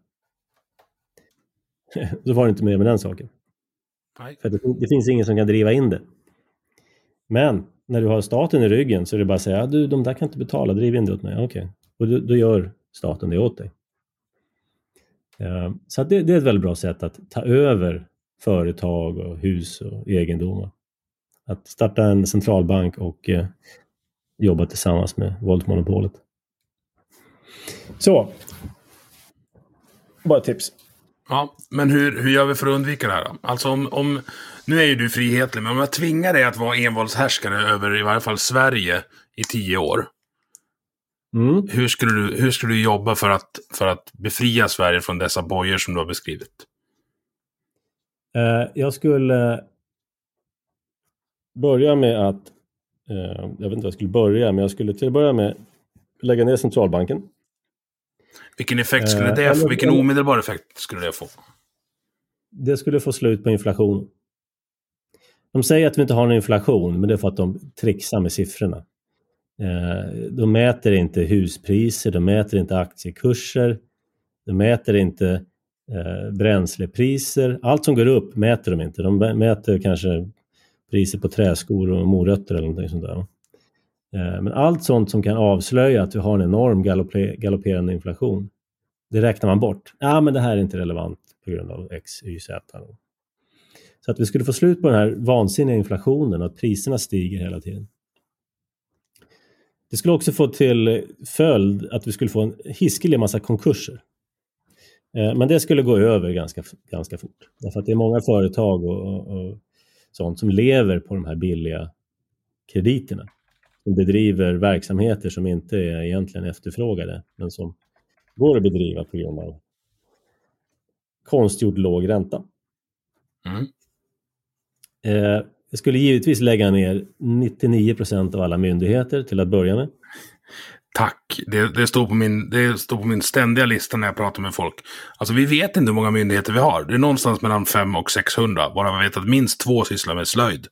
så var det inte mer med den saken. Nej. För det, det, finns ingen som kan driva in det. Men när du har staten i ryggen så är det bara att säga, du de där kan inte betala, driv in det åt mig. Okej, okay. och då, då, gör staten det åt dig. Uh, så det, det, är ett väldigt bra sätt att ta över företag och hus och egendomar. Att starta en centralbank och uh, jobba tillsammans med våldsmonopolet. Så. Bara ett tips. Ja, men hur, hur gör vi för att undvika det här då? Alltså om, om, nu är ju du frihetlig, men om jag tvingar dig att vara envåldshärskare över i varje fall Sverige i tio år. Mm. Hur, skulle du, hur skulle du jobba för att, för att befria Sverige från dessa bojor som du har beskrivit? Uh, jag skulle börja med att, uh, jag vet inte vad jag skulle börja, men jag skulle till att börja med lägga ner centralbanken. Vilken effekt skulle eh, det få? Vilken omedelbar effekt skulle det få? Det skulle få slut på inflation. De säger att vi inte har någon inflation, men det är för att de trixar med siffrorna. Eh, de mäter inte huspriser, de mäter inte aktiekurser, de mäter inte eh, bränslepriser. Allt som går upp mäter de inte. De mäter kanske priser på träskor och morötter eller någonting sånt där. Eh, men allt sånt som kan avslöja att vi har en enorm galopperande inflation, det räknar man bort. Ja, men det här är inte relevant på grund av X, Y, Z. Så att vi skulle få slut på den här vansinniga inflationen och att priserna stiger hela tiden. Det skulle också få till följd att vi skulle få en hiskelig massa konkurser. Eh, men det skulle gå över ganska, ganska fort. Därför att det är många företag och, och, och sånt som lever på de här billiga krediterna bedriver verksamheter som inte är egentligen efterfrågade, men som går att bedriva på grund av konstgjord låg ränta. Mm. Eh, jag skulle givetvis lägga ner 99 procent av alla myndigheter till att börja med. Tack. Det, det, står på min, det står på min ständiga lista när jag pratar med folk. Alltså vi vet inte hur många myndigheter vi har. Det är någonstans mellan 500 och 600. Bara vi vet att minst två sysslar med slöjd.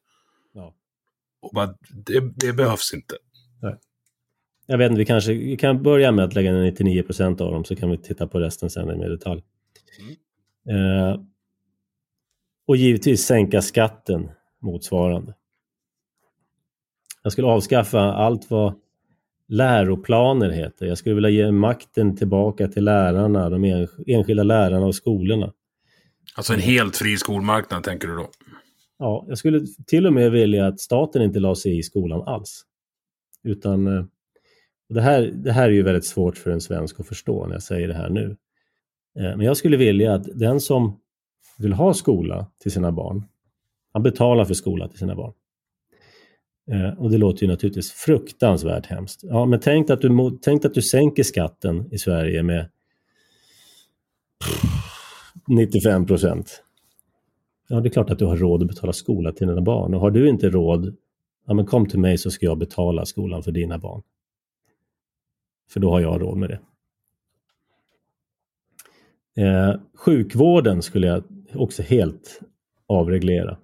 Och bara, det, det behövs inte. Nej. Jag vet inte, vi kanske vi kan börja med att lägga ner 99 procent av dem så kan vi titta på resten sen i detalj. Mm. Eh, och givetvis sänka skatten motsvarande. Jag skulle avskaffa allt vad läroplaner heter. Jag skulle vilja ge makten tillbaka till lärarna, de enskilda lärarna och skolorna. Alltså en helt fri skolmarknad tänker du då? Ja, jag skulle till och med vilja att staten inte la sig i skolan alls. Utan eh, det här, det här är ju väldigt svårt för en svensk att förstå när jag säger det här nu. Eh, men jag skulle vilja att den som vill ha skola till sina barn, han betalar för skola till sina barn. Eh, och det låter ju naturligtvis fruktansvärt hemskt. Ja, men tänk att du, tänk att du sänker skatten i Sverige med 95 procent. Ja, det är klart att du har råd att betala skola till dina barn. Och har du inte råd, ja men kom till mig så ska jag betala skolan för dina barn. För då har jag råd med det. Eh, sjukvården skulle jag också helt avreglera.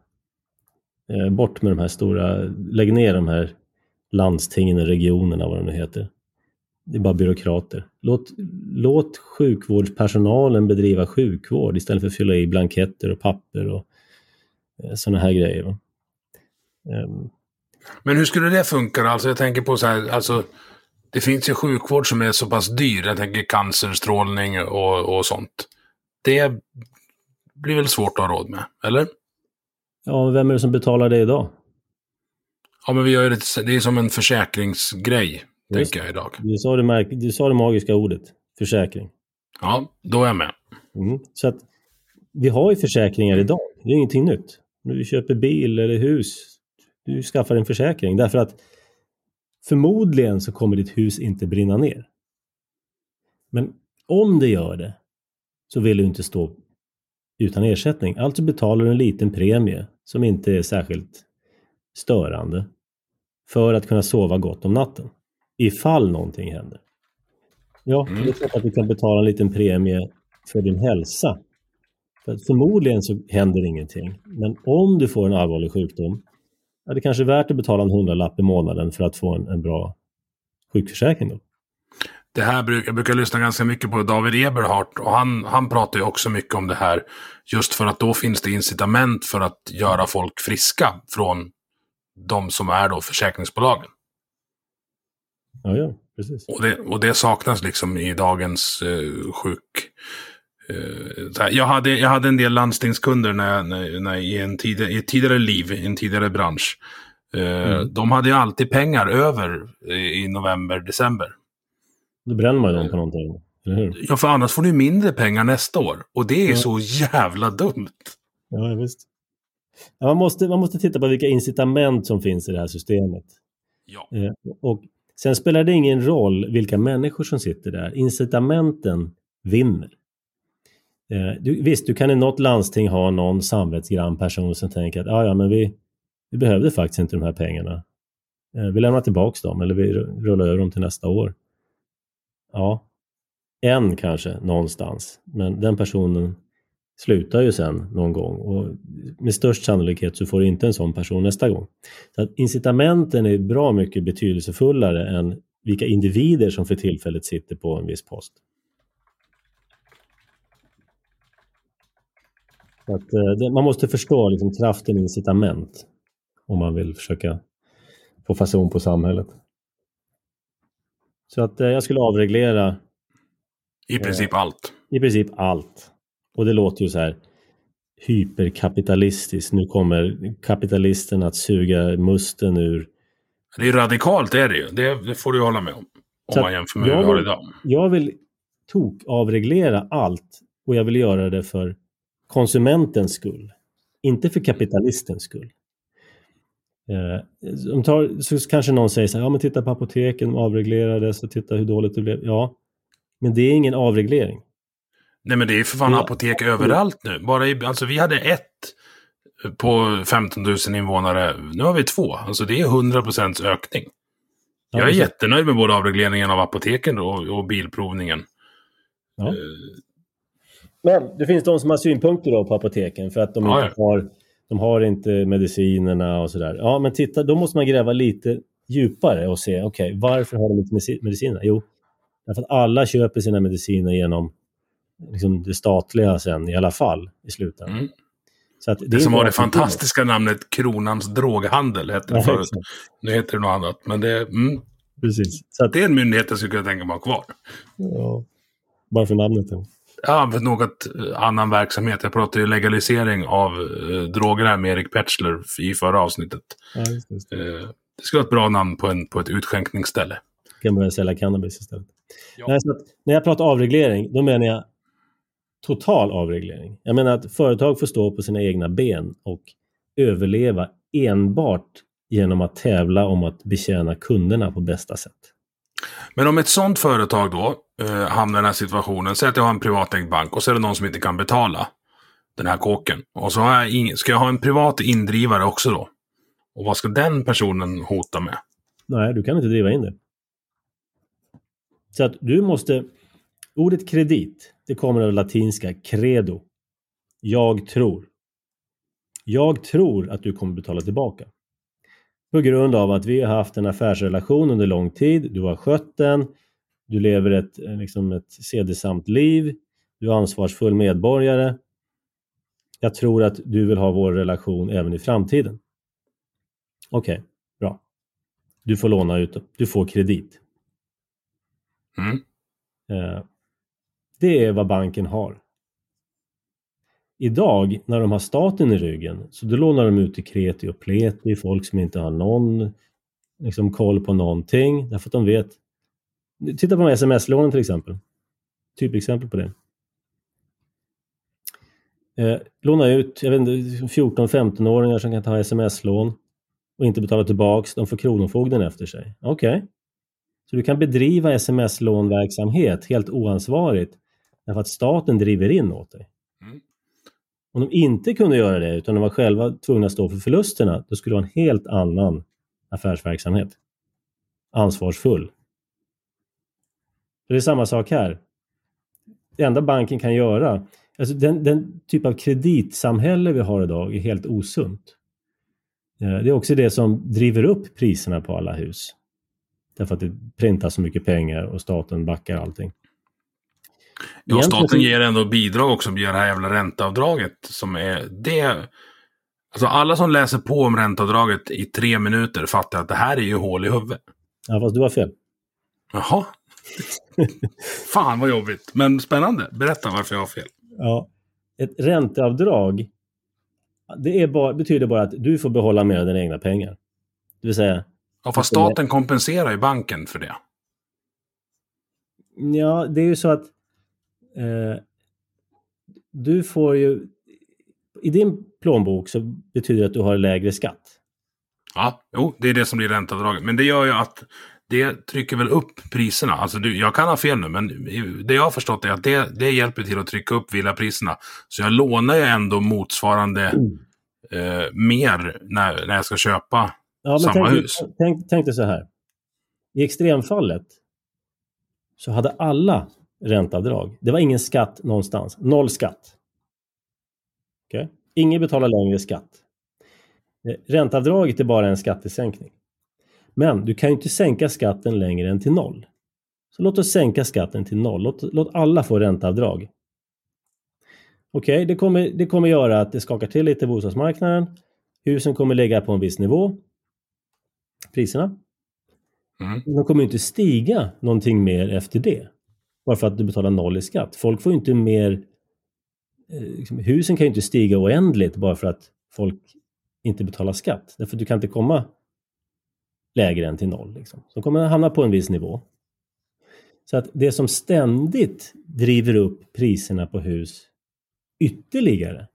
Eh, bort med de här stora, lägg ner de här landstingen och regionerna, vad de nu heter. Det är bara byråkrater. Låt, låt sjukvårdspersonalen bedriva sjukvård istället för att fylla i blanketter och papper och sådana här grejer. Ehm, Men hur skulle det funka? Alltså jag tänker på så här, alltså det finns ju sjukvård som är så pass dyr. Jag tänker cancerstrålning och, och sånt. Det blir väl svårt att ha råd med, eller? Ja, vem är det som betalar det idag? Ja, men vi gör det, det är som en försäkringsgrej, Just tänker jag idag. Du sa det, du sa det magiska ordet, försäkring. Ja, då är jag med. Mm. Så att vi har ju försäkringar idag. Det är ingenting nytt. När du köper bil eller hus, du skaffar en försäkring. Därför att förmodligen så kommer ditt hus inte brinna ner. Men om det gör det så vill du inte stå utan ersättning. Alltså betalar du en liten premie som inte är särskilt störande för att kunna sova gott om natten. Ifall någonting händer. Ja, Mm. det är klart att du kan betala en liten premie för din hälsa. För förmodligen så händer ingenting. Men om du får en allvarlig sjukdom, ja, det kanske är värt att betala en hundralapp i månaden för att få en, en bra sjukförsäkring. Då. Det här bruk, jag brukar lyssna ganska mycket på David Eberhardt och han, han pratar ju också mycket om det här. Just för att då finns det incitament för att göra folk friska från de som är då försäkringsbolagen. Ja, ja, precis. Och det, och det saknas liksom i dagens eh, sjuk... Eh, här, jag, hade, jag hade en del landstingskunder när, när, när, i, en tid, i ett tidigare liv, i en tidigare bransch. Eh, Mm. De hade ju alltid pengar över eh, i november, december. Då bränner man ju dem på någonting. Ja, för annars får du mindre pengar nästa år. Och det är Ja. så jävla dumt. Ja, visst. Ja, man, måste, man måste titta på vilka incitament som finns i det här systemet. Ja. Eh, och sen spelar det ingen roll vilka människor som sitter där. Incitamenten vinner. Eh, du, visst, du kan i något landsting ha någon samvetsgrann person som tänker att ah, ja, men vi, vi behövde faktiskt inte de här pengarna. Eh, vi lämnar tillbaka dem eller vi rullar över dem till nästa år. Ja, en kanske någonstans, men den personen slutar ju sen någon gång och med störst sannolikhet så får du inte en sån person nästa gång. Så att incitamenten är bra mycket betydelsefullare än vilka individer som för tillfället sitter på en viss post. Att, eh, det, man måste förstå liksom, kraften i incitament om man vill försöka få fason på samhället. Så att eh, jag skulle avreglera I princip allt. i princip allt. Och det låter ju så här hyperkapitalistiskt. Nu kommer kapitalisten att suga musten ur. Det är radikalt, det är det ju. Det, det får du hålla med om. Om Så man jämför med hur jag vi har vill- idag. Jag vill tok avreglera allt och jag vill göra det för konsumentens skull. Inte för kapitalistens skull. Eh, om tar, så kanske någon säger så här, ja men titta på apoteken, de avreglerades och titta hur dåligt det blev. Ja, men det är ingen avreglering. Nej men det är för fan Ja. apotek överallt nu. Bara i, alltså vi hade ett på 15 000 invånare. Nu har vi två. Alltså det är 100 procents ökning. Ja, Jag är jättenöjd med både avregleringen av apoteken och, och bilprovningen. Ja. Men det finns de som har synpunkter då på apoteken för att de Ja, inte har, de har inte medicinerna och sådär. Ja, men titta, då måste man gräva lite djupare och se, okej, varför har de inte medici- medicinerna? Jo, därför att alla köper sina mediciner genom liksom, det statliga sen i alla fall i slutändan. Mm. Så att Det är som var det fantastiska namnet Kronans droghandel hette det Ja, förut. exakt. Nu heter det något annat. Men det, mm, Precis. Så att, det är en myndighet jag skulle kunna tänka mig ha kvar. ja, bara för namnet. då. Ja, för något eh, annan verksamhet. Jag pratade ju legalisering av eh, droger här med Erik Petschler i förra avsnittet. Ja, just det. Eh, det skulle vara ett bra namn på, en, på ett utskänkningsställe. kan börja sälja cannabis istället. Ja. Nej, så att, när jag pratar avreglering, då menar jag total avreglering. Jag menar att företag får stå på sina egna ben och överleva enbart genom att tävla om att betjäna kunderna på bästa sätt. Men om ett sånt företag då eh, hamnar i den här situationen, säg att jag har en privatägd bank och så är det någon som inte kan betala den här kåken. Och så har jag ing- ska jag ha en privat indrivare också då? Och vad ska den personen hota med? Nej, du kan inte driva in det. Så att du måste... Ordet kredit, det kommer av latinska credo. Jag tror. Jag tror att du kommer betala tillbaka. På grund av att vi har haft en affärsrelation under lång tid. Du har skött den. Du lever ett, liksom ett sedesamt liv. Du är ansvarsfull medborgare. Jag tror att du vill ha vår relation även i framtiden. Okej, okay, bra. Du får låna ut, du får kredit. Mm. Eh, det är vad banken har. Idag när de har staten i ryggen så då lånar de ut till kreti och pleti, folk som inte har någon liksom, koll på någonting därför att de vet. Titta på sms-lånen till exempel. Typexempel på det. Eh, låna ut, jag vet inte, 14-15-åringar som kan ta sms-lån och inte betala tillbaks, de får Kronofogden efter sig. Okej. Okay. Så du kan bedriva sms-lånverksamhet helt oansvarigt därför att staten driver in åt dig. Mm. Om de inte kunde göra det utan de var själva tvungna att stå för förlusterna, då skulle det vara en helt annan affärsverksamhet. Ansvarsfull. det är samma sak här. Det enda banken kan göra, alltså den, den typ av kreditsamhälle vi har idag är helt osunt. Eh, det är också det som driver upp priserna på alla hus. Därför att det printas så mycket pengar och staten backar allting. Ja, staten ger ändå bidrag också via det här jävla ränteavdraget som är det. Alltså alla som läser på om ränteavdraget i tre minuter fattar att det här är ju hål i huvudet. Ja, fast du har fel. Jaha. Fan vad jobbigt. Men spännande. Berätta varför jag har fel. Ja. Ett ränteavdrag det bara, betyder bara att du får behålla mer av dina egna pengar. Det vill säga... Ja, fast staten kompenserar ju banken för det. Ja, det är ju så att eh, du får ju... I din plånbok så betyder det att du har lägre skatt. Ja, jo, det är det som blir ränteavdraget. Men det gör ju att det trycker väl upp priserna. Alltså du, jag kan ha fel nu, men det jag har förstått är att det, det hjälper till att trycka upp villapriserna. Så jag lånar ju ändå motsvarande mm. eh, mer när, när jag ska köpa ja, samma tänk, hus. Tänk, tänk dig så här. I extremfallet så hade alla ränteavdrag. Det var ingen skatt någonstans. Noll skatt. Okay? Ingen betalar längre skatt. Eh, ränteavdraget är bara en skattesänkning. Men du kan ju inte sänka skatten längre än till noll. Så låt oss sänka skatten till noll. Låt, låt alla få ränteavdrag. Okej, okay, det, kommer, det kommer göra att det skakar till lite i bostadsmarknaden. Husen kommer ligga på en viss nivå. Priserna. Mm. De kommer inte stiga någonting mer efter det. Bara för att du betalar noll i skatt. Folk får ju inte mer... Eh, liksom, husen kan ju inte stiga oändligt bara för att folk inte betalar skatt. Därför att du kan inte komma lägre än till noll. Liksom. Så kommer att hamna på en viss nivå. Så att det som ständigt driver upp priserna på hus ytterligare,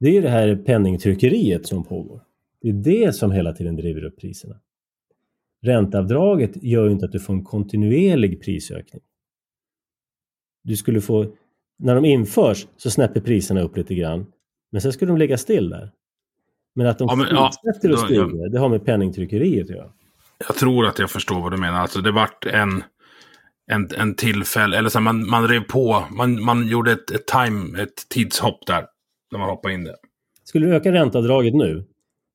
det är det här penningtryckeriet som pågår. Det är det som hela tiden driver upp priserna. Ränteavdraget gör ju inte att du får en kontinuerlig prisökning. Du skulle få, när de införs så snäpper priserna upp lite grann, men sen skulle de ligga still där. Men att de ja, men, fortsätter ja, att stiga, jag, det har med penningtryckeriet att göra. Jag tror att jag förstår vad du menar. Alltså det vart en, en, en tillfälle, eller så man, man rev på, man, man gjorde ett, ett, time, ett tidshopp där. När man hoppade in det. Skulle du öka ränteavdraget nu,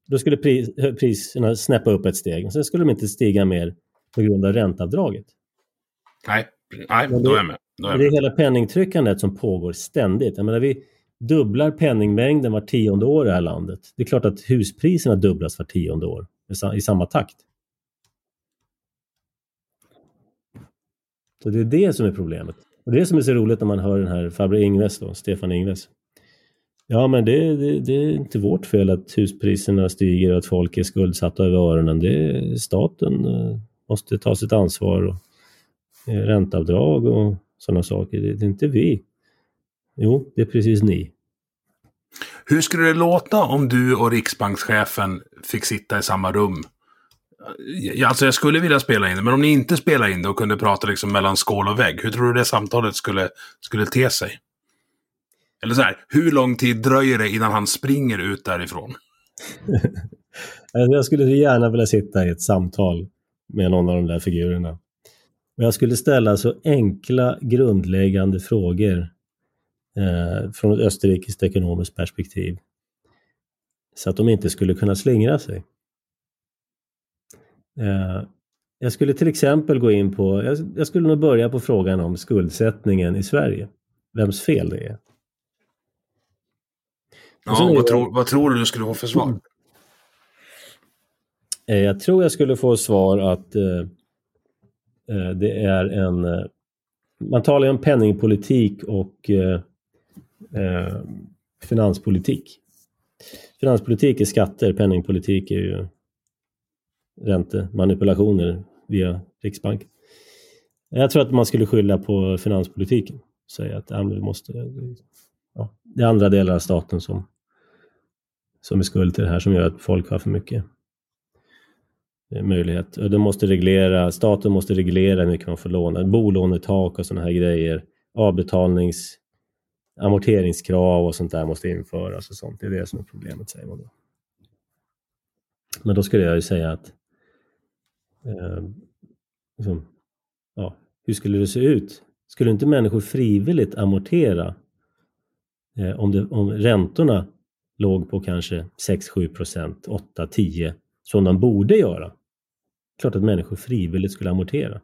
då skulle pris, priserna snäppa upp ett steg. Sen skulle de inte stiga mer på grund av ränteavdraget. Nej, nej då är jag med. Jag det är hela penningtryckandet som pågår ständigt. Jag menar, vi, dubblar penningmängden var tionde år i det här landet. Det är klart att huspriserna dubblas var tionde år i samma takt. Så det är det som är problemet. Och det är det som är så roligt när man hör den här farbror Ingves då, Stefan Ingves. Ja, men det, det, det, är inte vårt fel att huspriserna stiger och att folk är skuldsatta över öronen. Det staten eh, måste ta sitt ansvar och eh, ränteavdrag och sådana saker. Det, det är inte vi. Jo, det är precis ni. Hur skulle det låta om du och riksbankschefen fick sitta i samma rum? Alltså jag skulle vilja spela in det, men om ni inte spelar in det och kunde prata liksom mellan skål och vägg, hur tror du det samtalet skulle, skulle te sig? Eller så här, hur lång tid dröjer det innan han springer ut därifrån? Alltså, jag skulle gärna vilja sitta i ett samtal med någon av de där figurerna. Och jag skulle ställa så enkla grundläggande frågor eh, från ett österrikiskt ekonomiskt perspektiv. Så att de inte skulle kunna slingra sig. Eh, jag skulle till exempel gå in på, jag, jag skulle nog börja på frågan om skuldsättningen i Sverige. Vems fel det är. Ja, vad, tror, vad tror du du skulle få för svar? Eh, jag tror jag skulle få svar att eh, Eh, det är en... Eh, man talar ju om penningpolitik och eh, eh, finanspolitik. Finanspolitik är skatter, penningpolitik är ju räntemanipulationer via Riksbanken. Jag tror att man skulle skylla på finanspolitiken. Säga att ja, vi måste, ja, det är andra delar av staten som, som är skuld till det här som gör att folk har för mycket Eh, möjlighet. Och måste reglera, staten måste reglera hur mycket man får låna. Bolånetak och sådana här grejer. Avbetalnings, amorteringskrav och sånt där måste införas och sånt. Det är det som är problemet säger man då. Men då skulle jag ju säga att eh, liksom, ja, hur skulle det se ut? Skulle inte människor frivilligt amortera eh, om, det, om räntorna låg på kanske 6-7 procent, 8-10 som de borde göra? Klart att människor frivilligt skulle amortera.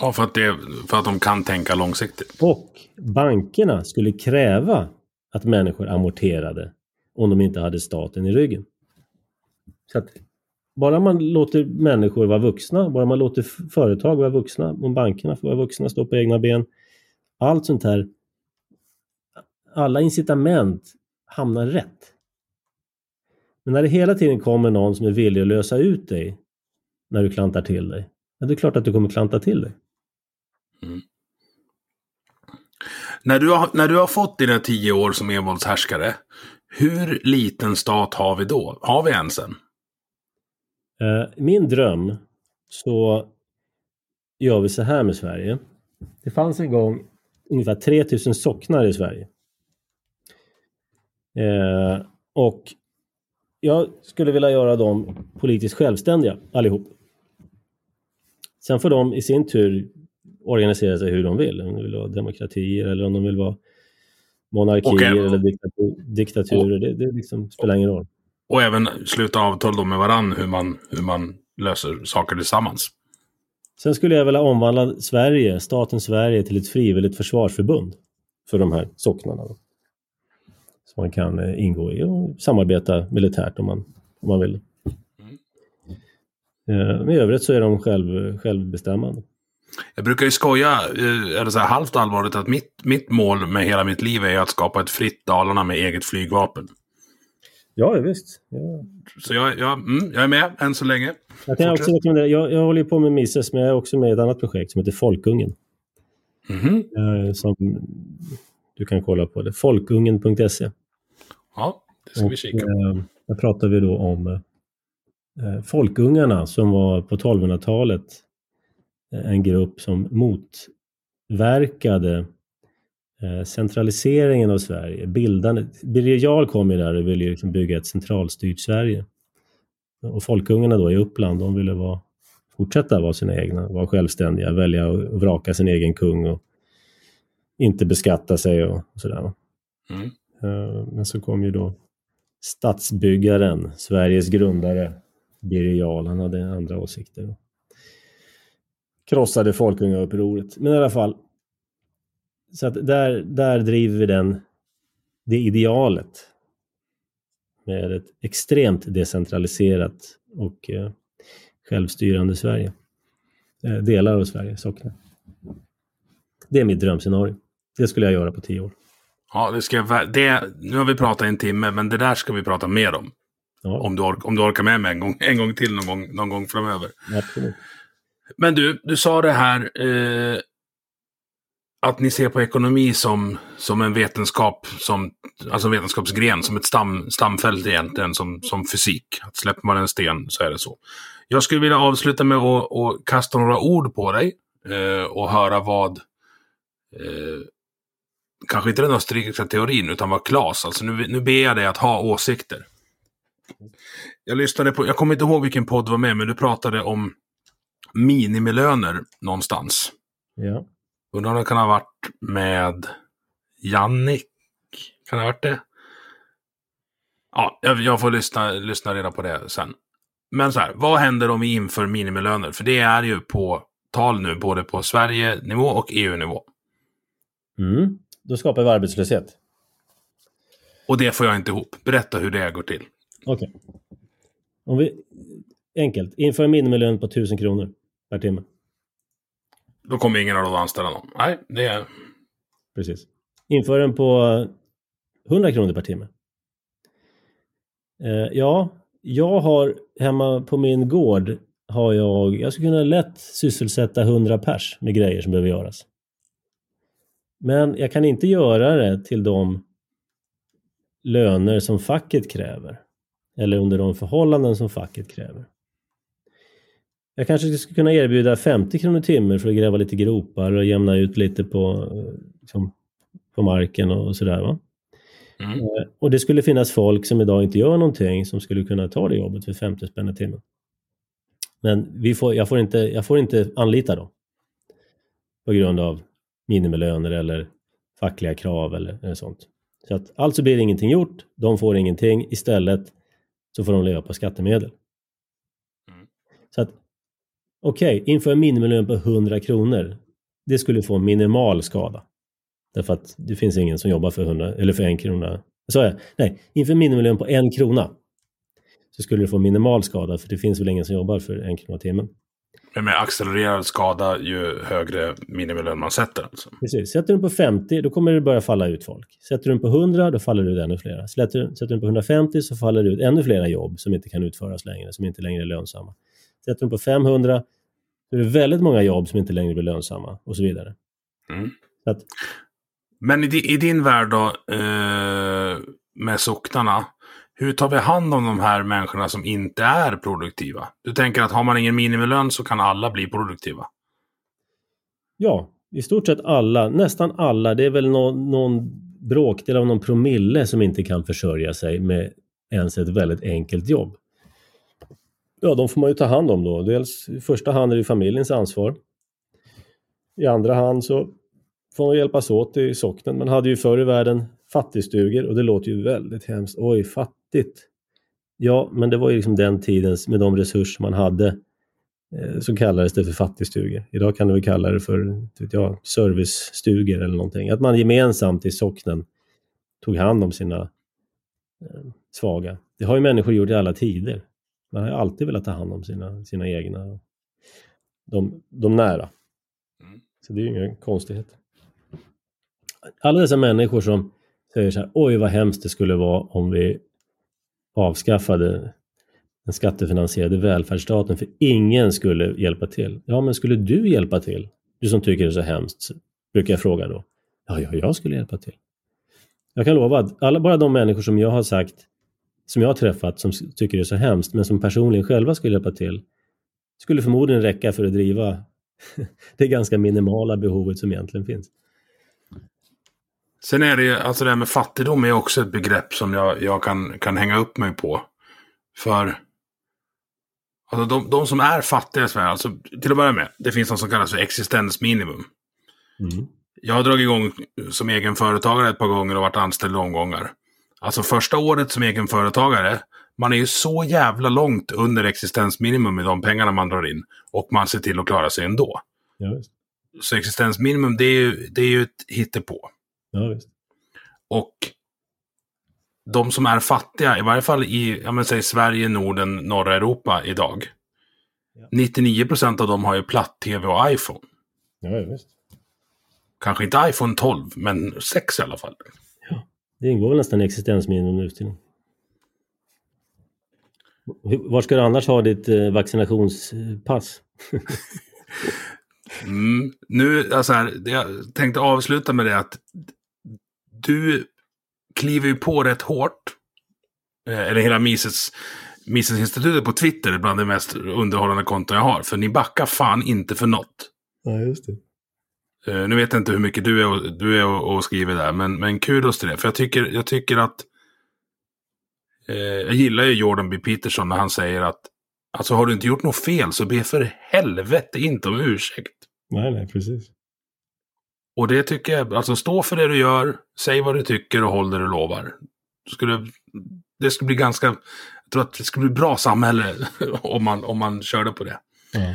Ja, för att, det, för att de kan tänka långsiktigt. Och bankerna skulle kräva att människor amorterade om de inte hade staten i ryggen. Så att bara man låter människor vara vuxna, bara man låter företag vara vuxna, om bankerna får vara vuxna, stå på egna ben. Allt sånt här, alla incitament hamnar rätt. Men när det hela tiden kommer någon som är villig att lösa ut dig när du klantar till dig, ja, det är klart att du kommer klanta till dig. Mm. När, du har, när du har fått dina tio år som envåldshärskare, hur liten stat har vi då? Har vi ens en? Eh, min dröm så gör vi så här med Sverige. Det fanns en gång ungefär 3000 socknar i Sverige. Eh, och jag skulle vilja göra dem politiskt självständiga allihop. Sen får de i sin tur organisera sig hur de vill. Om de vill vara demokratier eller om de vill vara monarkier okay. eller diktatur, diktaturer. Och, det, det liksom spelar ingen roll. Och även sluta avtal med varann hur man, hur man löser saker tillsammans. Sen skulle jag vilja omvandla Sverige, staten Sverige, till ett frivilligt försvarsförbund för de här socknarna. Då. Så man kan eh, ingå i och samarbeta militärt om man, om man vill. Mm. Men i övrigt så är de själv, självbestämmande. Jag brukar ju skoja, eh, eller så här halvt allvarligt, att mitt, mitt mål med hela mitt liv är att skapa ett fritt Dalarna med eget flygvapen. Ja, visst. Ja. Så jag, jag, mm, jag är med än så länge. Jag kan också rekommendera, jag, jag håller på med Mises, men jag är också med i ett annat projekt som heter Folkungen. Mm -hmm. Som du kan kolla på det. Folkungen.se. Ja, det ska och, vi kika på. Eh, där pratar vi då om eh, folkungarna som var på 1200-talet eh, en grupp som motverkade centraliseringen av Sverige, bildandet. Birger Jarl kom ju där och ville liksom bygga ett centralstyrt Sverige. Och folkungarna då i Uppland, de ville vara, fortsätta vara sina egna, vara självständiga, välja och vraka sin egen kung och inte beskatta sig och, sådär. Mm. Eh, men så kom ju då stadsbyggaren, Sveriges grundare, Birger Jarl, han hade andra åsikter. Krossade folkungaupproret. Men i alla fall, så att där, där driver vi den, det idealet med ett extremt decentraliserat och eh, självstyrande Sverige. Eh, delar av Sverige, Sockne. Det är mitt drömscenario. Det skulle jag göra på tio år. Ja, det ska jag, det, nu har vi pratat en timme, men det där ska vi prata mer om. Ja. Om, du ork, om du orkar med mig en gång, en gång till någon gång, någon gång framöver. Absolut. Men du, du sa det här eh, att ni ser på ekonomi som, som en vetenskap, som, alltså en vetenskapsgren, som ett stam, stamfält egentligen, som, som fysik. Att släpper man en sten så är det så. Jag skulle vilja avsluta med att, att kasta några ord på dig eh, och höra vad, eh, kanske inte den österrikiska teorin, utan vad Klas, alltså nu, nu ber jag dig att ha åsikter. Jag lyssnade på, jag kommer inte ihåg vilken podd var med, men du pratade om minimilöner någonstans. Ja. Undrar om det kan ha varit med Jannik? Kan det ha varit det? Ja, jag, jag får lyssna, lyssna reda på det sen. Men så här, vad händer om vi inför minimilöner? För det är ju på tal nu, både på Sverige-nivå och EU-nivå. Mm. Då skapar vi arbetslöshet. Och det får jag inte ihop. Berätta hur det går till. Okej. Okay. Om vi, enkelt, inför en minimilön på 1000 kronor per timme. Då kommer ingen att anställa någon. Nej, det är... Precis. Inför den på 100 kronor per timme. Eh, ja, jag har hemma på min gård har jag, jag skulle kunna lätt sysselsätta 100 pers med grejer som behöver göras. Men jag kan inte göra det till de löner som facket kräver. Eller under de förhållanden som facket kräver. Jag kanske skulle kunna erbjuda 50 kronor timmer för att gräva lite gropar och jämna ut lite på, liksom, på marken och sådär. Mm. Eh, och det skulle finnas folk som idag inte gör någonting som skulle kunna ta det jobbet för 50 spänn i timmen. Men vi får, jag, får inte, jag får inte anlita dem. På grund av minimilöner eller fackliga krav eller, eller sånt. Så att alltså blir det ingenting gjort, de får ingenting, istället så får de leva på skattemedel. Mm. Så att okej, okay, inför en minimilön på 100 kronor, det skulle få minimal skada. Därför att det finns ingen som jobbar för, 100, eller för en krona. Så jag, nej, inför minimilön på en krona så skulle det få minimal skada för det finns väl ingen som jobbar för en krona timmen. Men med accelererad skada ju högre minimilön man sätter alltså? Precis. Sätter du den på 50 då kommer det börja falla ut folk. Sätter du den på 100 då faller det ut ännu flera. Sätter du, sätter du den på 150 så faller det ut ännu flera jobb som inte kan utföras längre, som inte längre är lönsamma. Sätter du den på 500 då är det väldigt många jobb som inte längre blir lönsamma och så vidare. Mm. Så att, Men i, i, din värld då, eh, med socknarna, hur tar vi hand om de här människorna som inte är produktiva? Du tänker att har man ingen minimilön så kan alla bli produktiva? Ja, i stort sett alla, nästan alla. Det är väl någon, någon bråkdel av någon promille som inte kan försörja sig med ens ett väldigt enkelt jobb. Ja, de får man ju ta hand om då. Dels i första hand är det familjens ansvar. I andra hand så får man hjälpas åt i socknen. Man hade ju förr i världen fattigstugor och det låter ju väldigt hemskt. Oj, fattigt. Ja, men det var ju liksom den tidens, med de resurser man hade, eh, så kallades det för fattigstugor. Idag kan vi kalla det för ja, servicestugor eller någonting. Att man gemensamt i socknen tog hand om sina eh, svaga. Det har ju människor gjort i alla tider. Man har ju alltid velat ta hand om sina, sina egna, de, de nära. Mm. Så det är ju inga konstigheter. Alla dessa människor som säger så här, oj vad hemskt det skulle vara om vi avskaffade den skattefinansierade välfärdsstaten för ingen skulle hjälpa till. Ja, men skulle du hjälpa till? Du som tycker det är så hemskt, brukar jag fråga då. Ja, ja, jag skulle hjälpa till. Jag kan lova att alla, bara de människor som jag har sagt, som jag har träffat, som tycker det är så hemskt, men som personligen själva skulle hjälpa till, skulle förmodligen räcka för att driva det ganska minimala behovet som egentligen finns. Sen är det ju, alltså det här med fattigdom är också ett begrepp som jag, jag kan, kan hänga upp mig på. För alltså de, de som är fattiga i Sverige, alltså till att börja med, det finns något som kallas för existensminimum. Mm. Jag har dragit igång som egen företagare ett par gånger och varit anställd omgångar. Alltså första året som egen företagare, man är ju så jävla långt under existensminimum med de pengarna man drar in. Och man ser till att klara sig ändå. Ja, så existensminimum, det är ju, det är ju ett hittepå. Ja, visst. Och de som är fattiga, i varje fall i ja, men, säg Sverige, Norden, norra Europa idag. Ja. 99 procent av dem har ju platt-tv och iPhone. Ja, visst. Kanske inte iPhone 12, men 6 i alla fall. Ja, det ingår väl nästan i existensminimum nu till. Var ska du annars ha ditt eh, vaccinationspass? mm, nu, alltså här, jag tänkte avsluta med det att du kliver ju på rätt hårt. Eh, eller hela Mises, Mises-institutet på Twitter är bland de mest underhållande konton jag har. För ni backar fan inte för något. Ja, just det. Uh, nu vet jag inte hur mycket du är och, du är och, och skriver där, men, men kudos till det. För jag tycker, jag tycker att... Uh, jag gillar ju Jordan B. Peterson när han säger att Alltså har du inte gjort något fel så be för helvete inte om ursäkt. Nej, nej, precis. Och det tycker jag, alltså stå för det du gör, säg vad du tycker och håll det du lovar. Skulle, det skulle bli ganska, jag tror att det skulle bli bra samhälle om man, om man körde på det. Mm.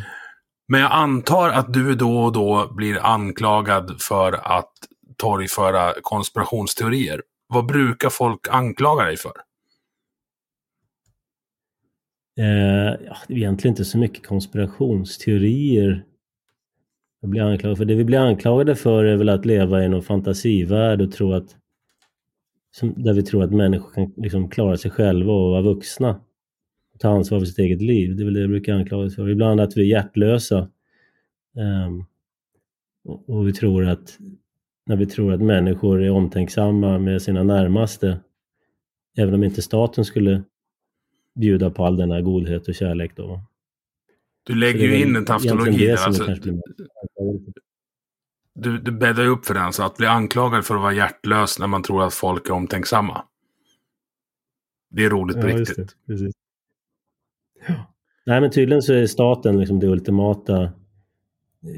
Men jag antar att du då och då blir anklagad för att torgföra konspirationsteorier. Vad brukar folk anklaga dig för? Eh, egentligen inte så mycket konspirationsteorier jag blir anklagad för. Det vi blir anklagade för är väl att leva i någon fantasivärld och tro att som, där vi tror att människor kan liksom klara sig själva och vara vuxna. Och ta ansvar för sitt eget liv. Det är väl det jag brukar anklagas för. Ibland att vi är hjärtlösa. Um, och, och vi tror att när vi tror att människor är omtänksamma med sina närmaste, även om inte staten skulle bjuda på all denna godhet och kärlek då. Du lägger ju in en taftologi där. Alltså, du, du bäddar ju upp för den, så att bli anklagad för att vara hjärtlös när man tror att folk är omtänksamma. Det är roligt på ja, riktigt. Det, ja. Nej, men tydligen så är staten liksom det ultimata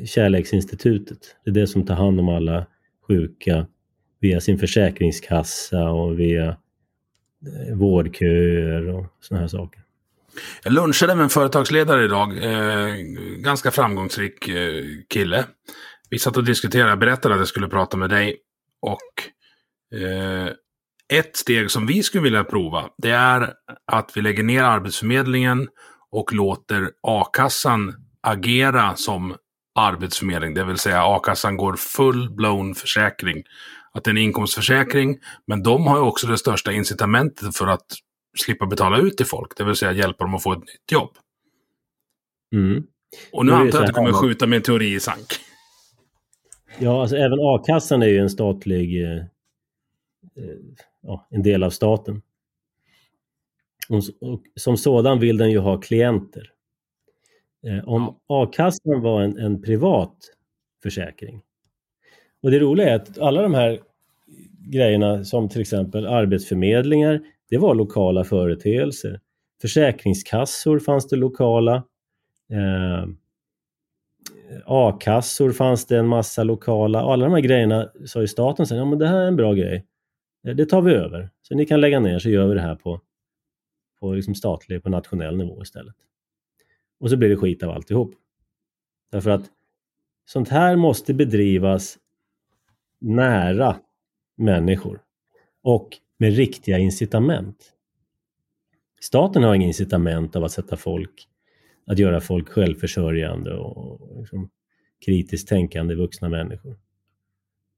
kärleksinstitutet. Det är det som tar hand om alla sjuka via sin försäkringskassa och via eh, vårdköer och sådana här saker. Jag lunchade med en företagsledare idag, eh, ganska framgångsrik eh, kille. Vi satt och diskuterade, jag berättade att jag skulle prata med dig. Och eh, ett steg som vi skulle vilja prova, det är att vi lägger ner Arbetsförmedlingen och låter a-kassan agera som arbetsförmedling. Det vill säga a-kassan går full-blown försäkring. Att det är en inkomstförsäkring, men de har ju också det största incitamentet för att slippa betala ut till folk. Det vill säga hjälpa dem att få ett nytt jobb. Mm. Och nu antar jag att du kommer skjuta med en teori i sank. Ja, alltså även a-kassan är ju en statlig, eh, eh, ja, en del av staten. Och, och, som sådan vill den ju ha klienter. Eh, om a-kassan var en, en privat försäkring. Och det roliga är att alla de här grejerna som till exempel arbetsförmedlingar, det var lokala företeelser. Försäkringskassor fanns det lokala. Eh, A-kassor fanns det en massa lokala. Alla de här grejerna sa ju staten sen, ja men det här är en bra grej. Eh, det tar vi över. Så ni kan lägga ner så gör vi det här på, på liksom statlig, på nationell nivå istället. Och så blir det skit av alltihop. Därför att sånt här måste bedrivas nära människor och med riktiga incitament. Staten har inga incitament av att sätta folk, att göra folk självförsörjande och liksom kritiskt tänkande vuxna människor.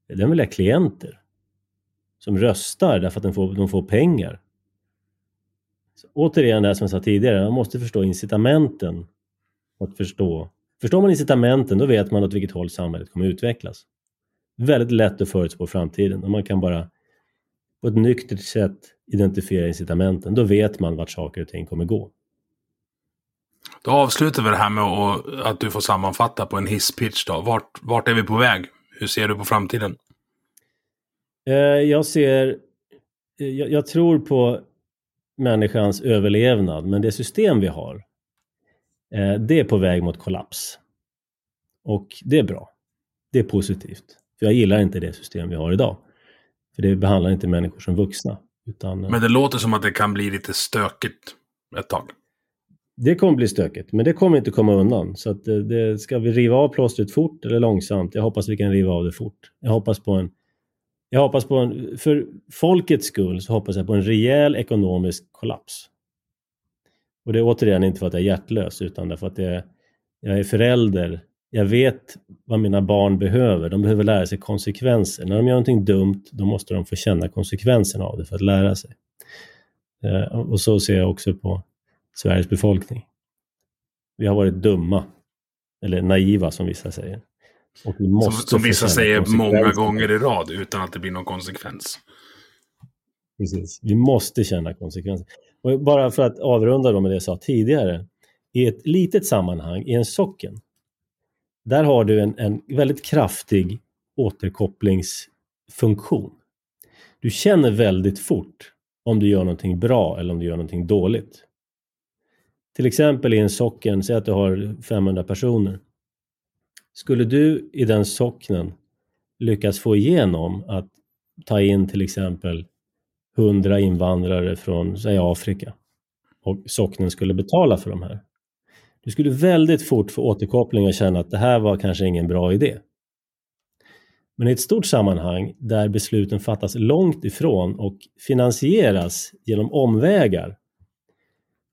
Den vill ha klienter som röstar därför att de får, de får pengar. Så återigen det som jag sa tidigare, man måste förstå incitamenten. Att förstå. Förstår man incitamenten då vet man åt vilket håll samhället kommer utvecklas. Väldigt lätt att förutspå framtiden och man kan bara på ett nyktert sätt identifiera incitamenten. Då vet man vart saker och ting kommer gå. Då avslutar vi det här med att du får sammanfatta på en hisspitch. Då. Vart, vart är vi på väg? Hur ser du på framtiden? Eh, jag ser... Eh, jag, jag tror på människans överlevnad, men det system vi har, eh, det är på väg mot kollaps. Och det är bra. Det är positivt. För jag gillar inte det system vi har idag. För det behandlar inte människor som vuxna. Utan, men det låter som att det kan bli lite stökigt ett tag. Det kommer bli stökigt, men det kommer inte komma undan. Så att det, det, ska vi riva av plåstret fort eller långsamt? Jag hoppas vi kan riva av det fort. Jag hoppas på en jag hoppas på en, för folkets skull så hoppas jag på en rejäl ekonomisk kollaps. Och det är återigen inte för att jag är hjärtlös utan därför att jag, jag är förälder. Jag vet vad mina barn behöver. De behöver lära sig konsekvenser. När de gör någonting dumt, då måste de få känna konsekvenserna av det för att lära sig. Eh, och så ser jag också på Sveriges befolkning. Vi har varit dumma, eller naiva som vissa säger. Och vi måste som, som vissa säger många gånger i rad utan att det blir någon konsekvens. Precis, vi måste känna konsekvenser. Och bara för att avrunda med det jag sa tidigare. I ett litet sammanhang, i en socken, där har du en, en väldigt kraftig återkopplingsfunktion. Du känner väldigt fort om du gör någonting bra eller om du gör någonting dåligt. Till exempel i en socken, säg att du har 500 personer. Skulle du i den socknen lyckas få igenom att ta in till exempel 100 invandrare från säg Afrika och socknen skulle betala för de här. Du skulle väldigt fort få återkoppling och känna att det här var kanske ingen bra idé. Men i ett stort sammanhang där besluten fattas långt ifrån och finansieras genom omvägar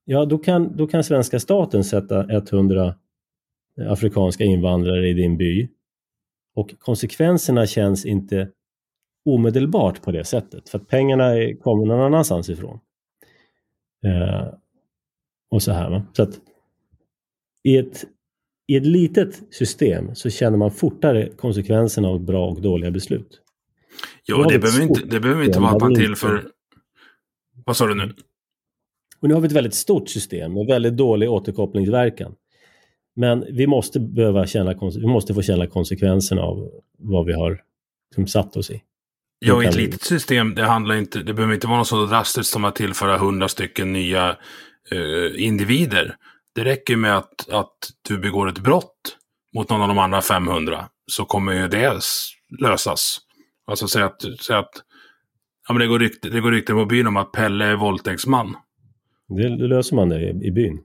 ja då kan, då kan svenska staten sätta 100 afrikanska invandrare i din by. Och konsekvenserna känns inte omedelbart på det sättet, för att pengarna kommer någon annanstans ifrån. Eh, och så här. Va? Så att i ett, I ett litet system så känner man fortare konsekvenserna av bra och dåliga beslut. Ja, det behöver, inte, det behöver inte vara att man tillför... Vad sa du nu? Och nu har vi ett väldigt stort system med väldigt dålig återkopplingsverkan. Men vi måste, behöva känna, vi måste få känna konsekvenserna av vad vi har liksom, satt oss i. Ja, i ett litet system, det handlar inte, det behöver inte vara något så drastiskt som att tillföra hundra stycken nya eh, individer. Det räcker med att, att du begår ett brott mot någon av de andra 500 så kommer ju det lösas. Alltså säg att, säg att ja, men det, går rykte, det går rykten på byn om att Pelle är våldtäktsman. Det, det löser man det i, i byn.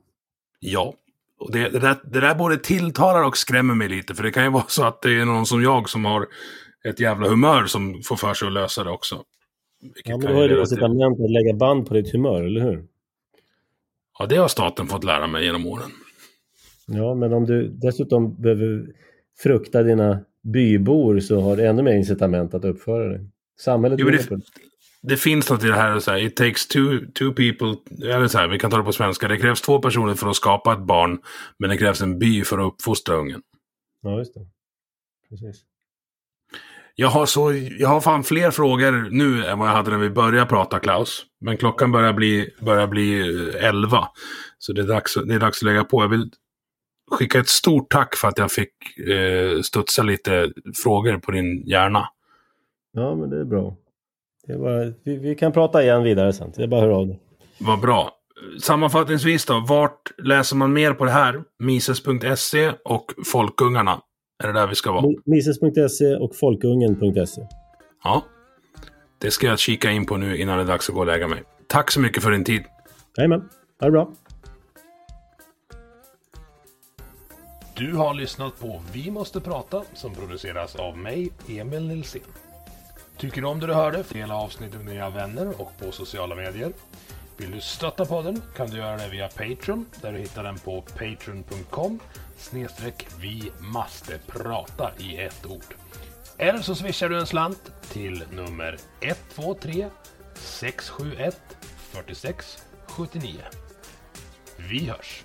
Ja, och det, det, där, det där både tilltalar och skrämmer mig lite. För det kan ju vara så att det är någon som jag som har ett jävla humör som får för sig att lösa det också. Vilket ja, men då har du incitament att lägga band på ditt humör, eller hur? Ja, det har staten fått lära mig genom åren. Ja, men om du dessutom behöver frukta dina bybor så har du ännu mer incitament att uppföra dig. Samhället jo, det, det finns något i det här, så här, it takes two, two people, eller så här, vi kan ta det på svenska, det krävs två personer för att skapa ett barn, men det krävs en by för att uppfostra ungen. Ja, just det. Precis. Jag har, så, jag har fan fler frågor nu än vad jag hade när vi började prata, Klaus. Men klockan börjar bli, börjar bli 11. Eh, så det är, dags, det är dags att lägga på. Jag vill skicka ett stort tack för att jag fick eh, studsa lite frågor på din hjärna. Ja, men det är bra. Det är bara, vi, vi, kan prata igen vidare sen. Det är bara att höra av dig. Vad bra. Sammanfattningsvis då, vart läser man mer på det här? Mises.se och Folkungarna. Är det där vi ska vara? Mises.se och folkungen.se. Ja. Det ska jag kika in på nu innan det är dags att gå och lägga mig. Tack så mycket för din tid. Jajamän. Ha det bra. Du har lyssnat på Vi måste prata som produceras av mig, Emil Nilsson. Tycker du om det du hörde? Dela avsnittet med dina vänner och på sociala medier. Vill du stötta podden kan du göra det via Patreon där du hittar den på patreon.com snedstreck vi måste prata i ett ord. Eller så swishar du en slant till nummer 123 671 46 79. Vi hörs!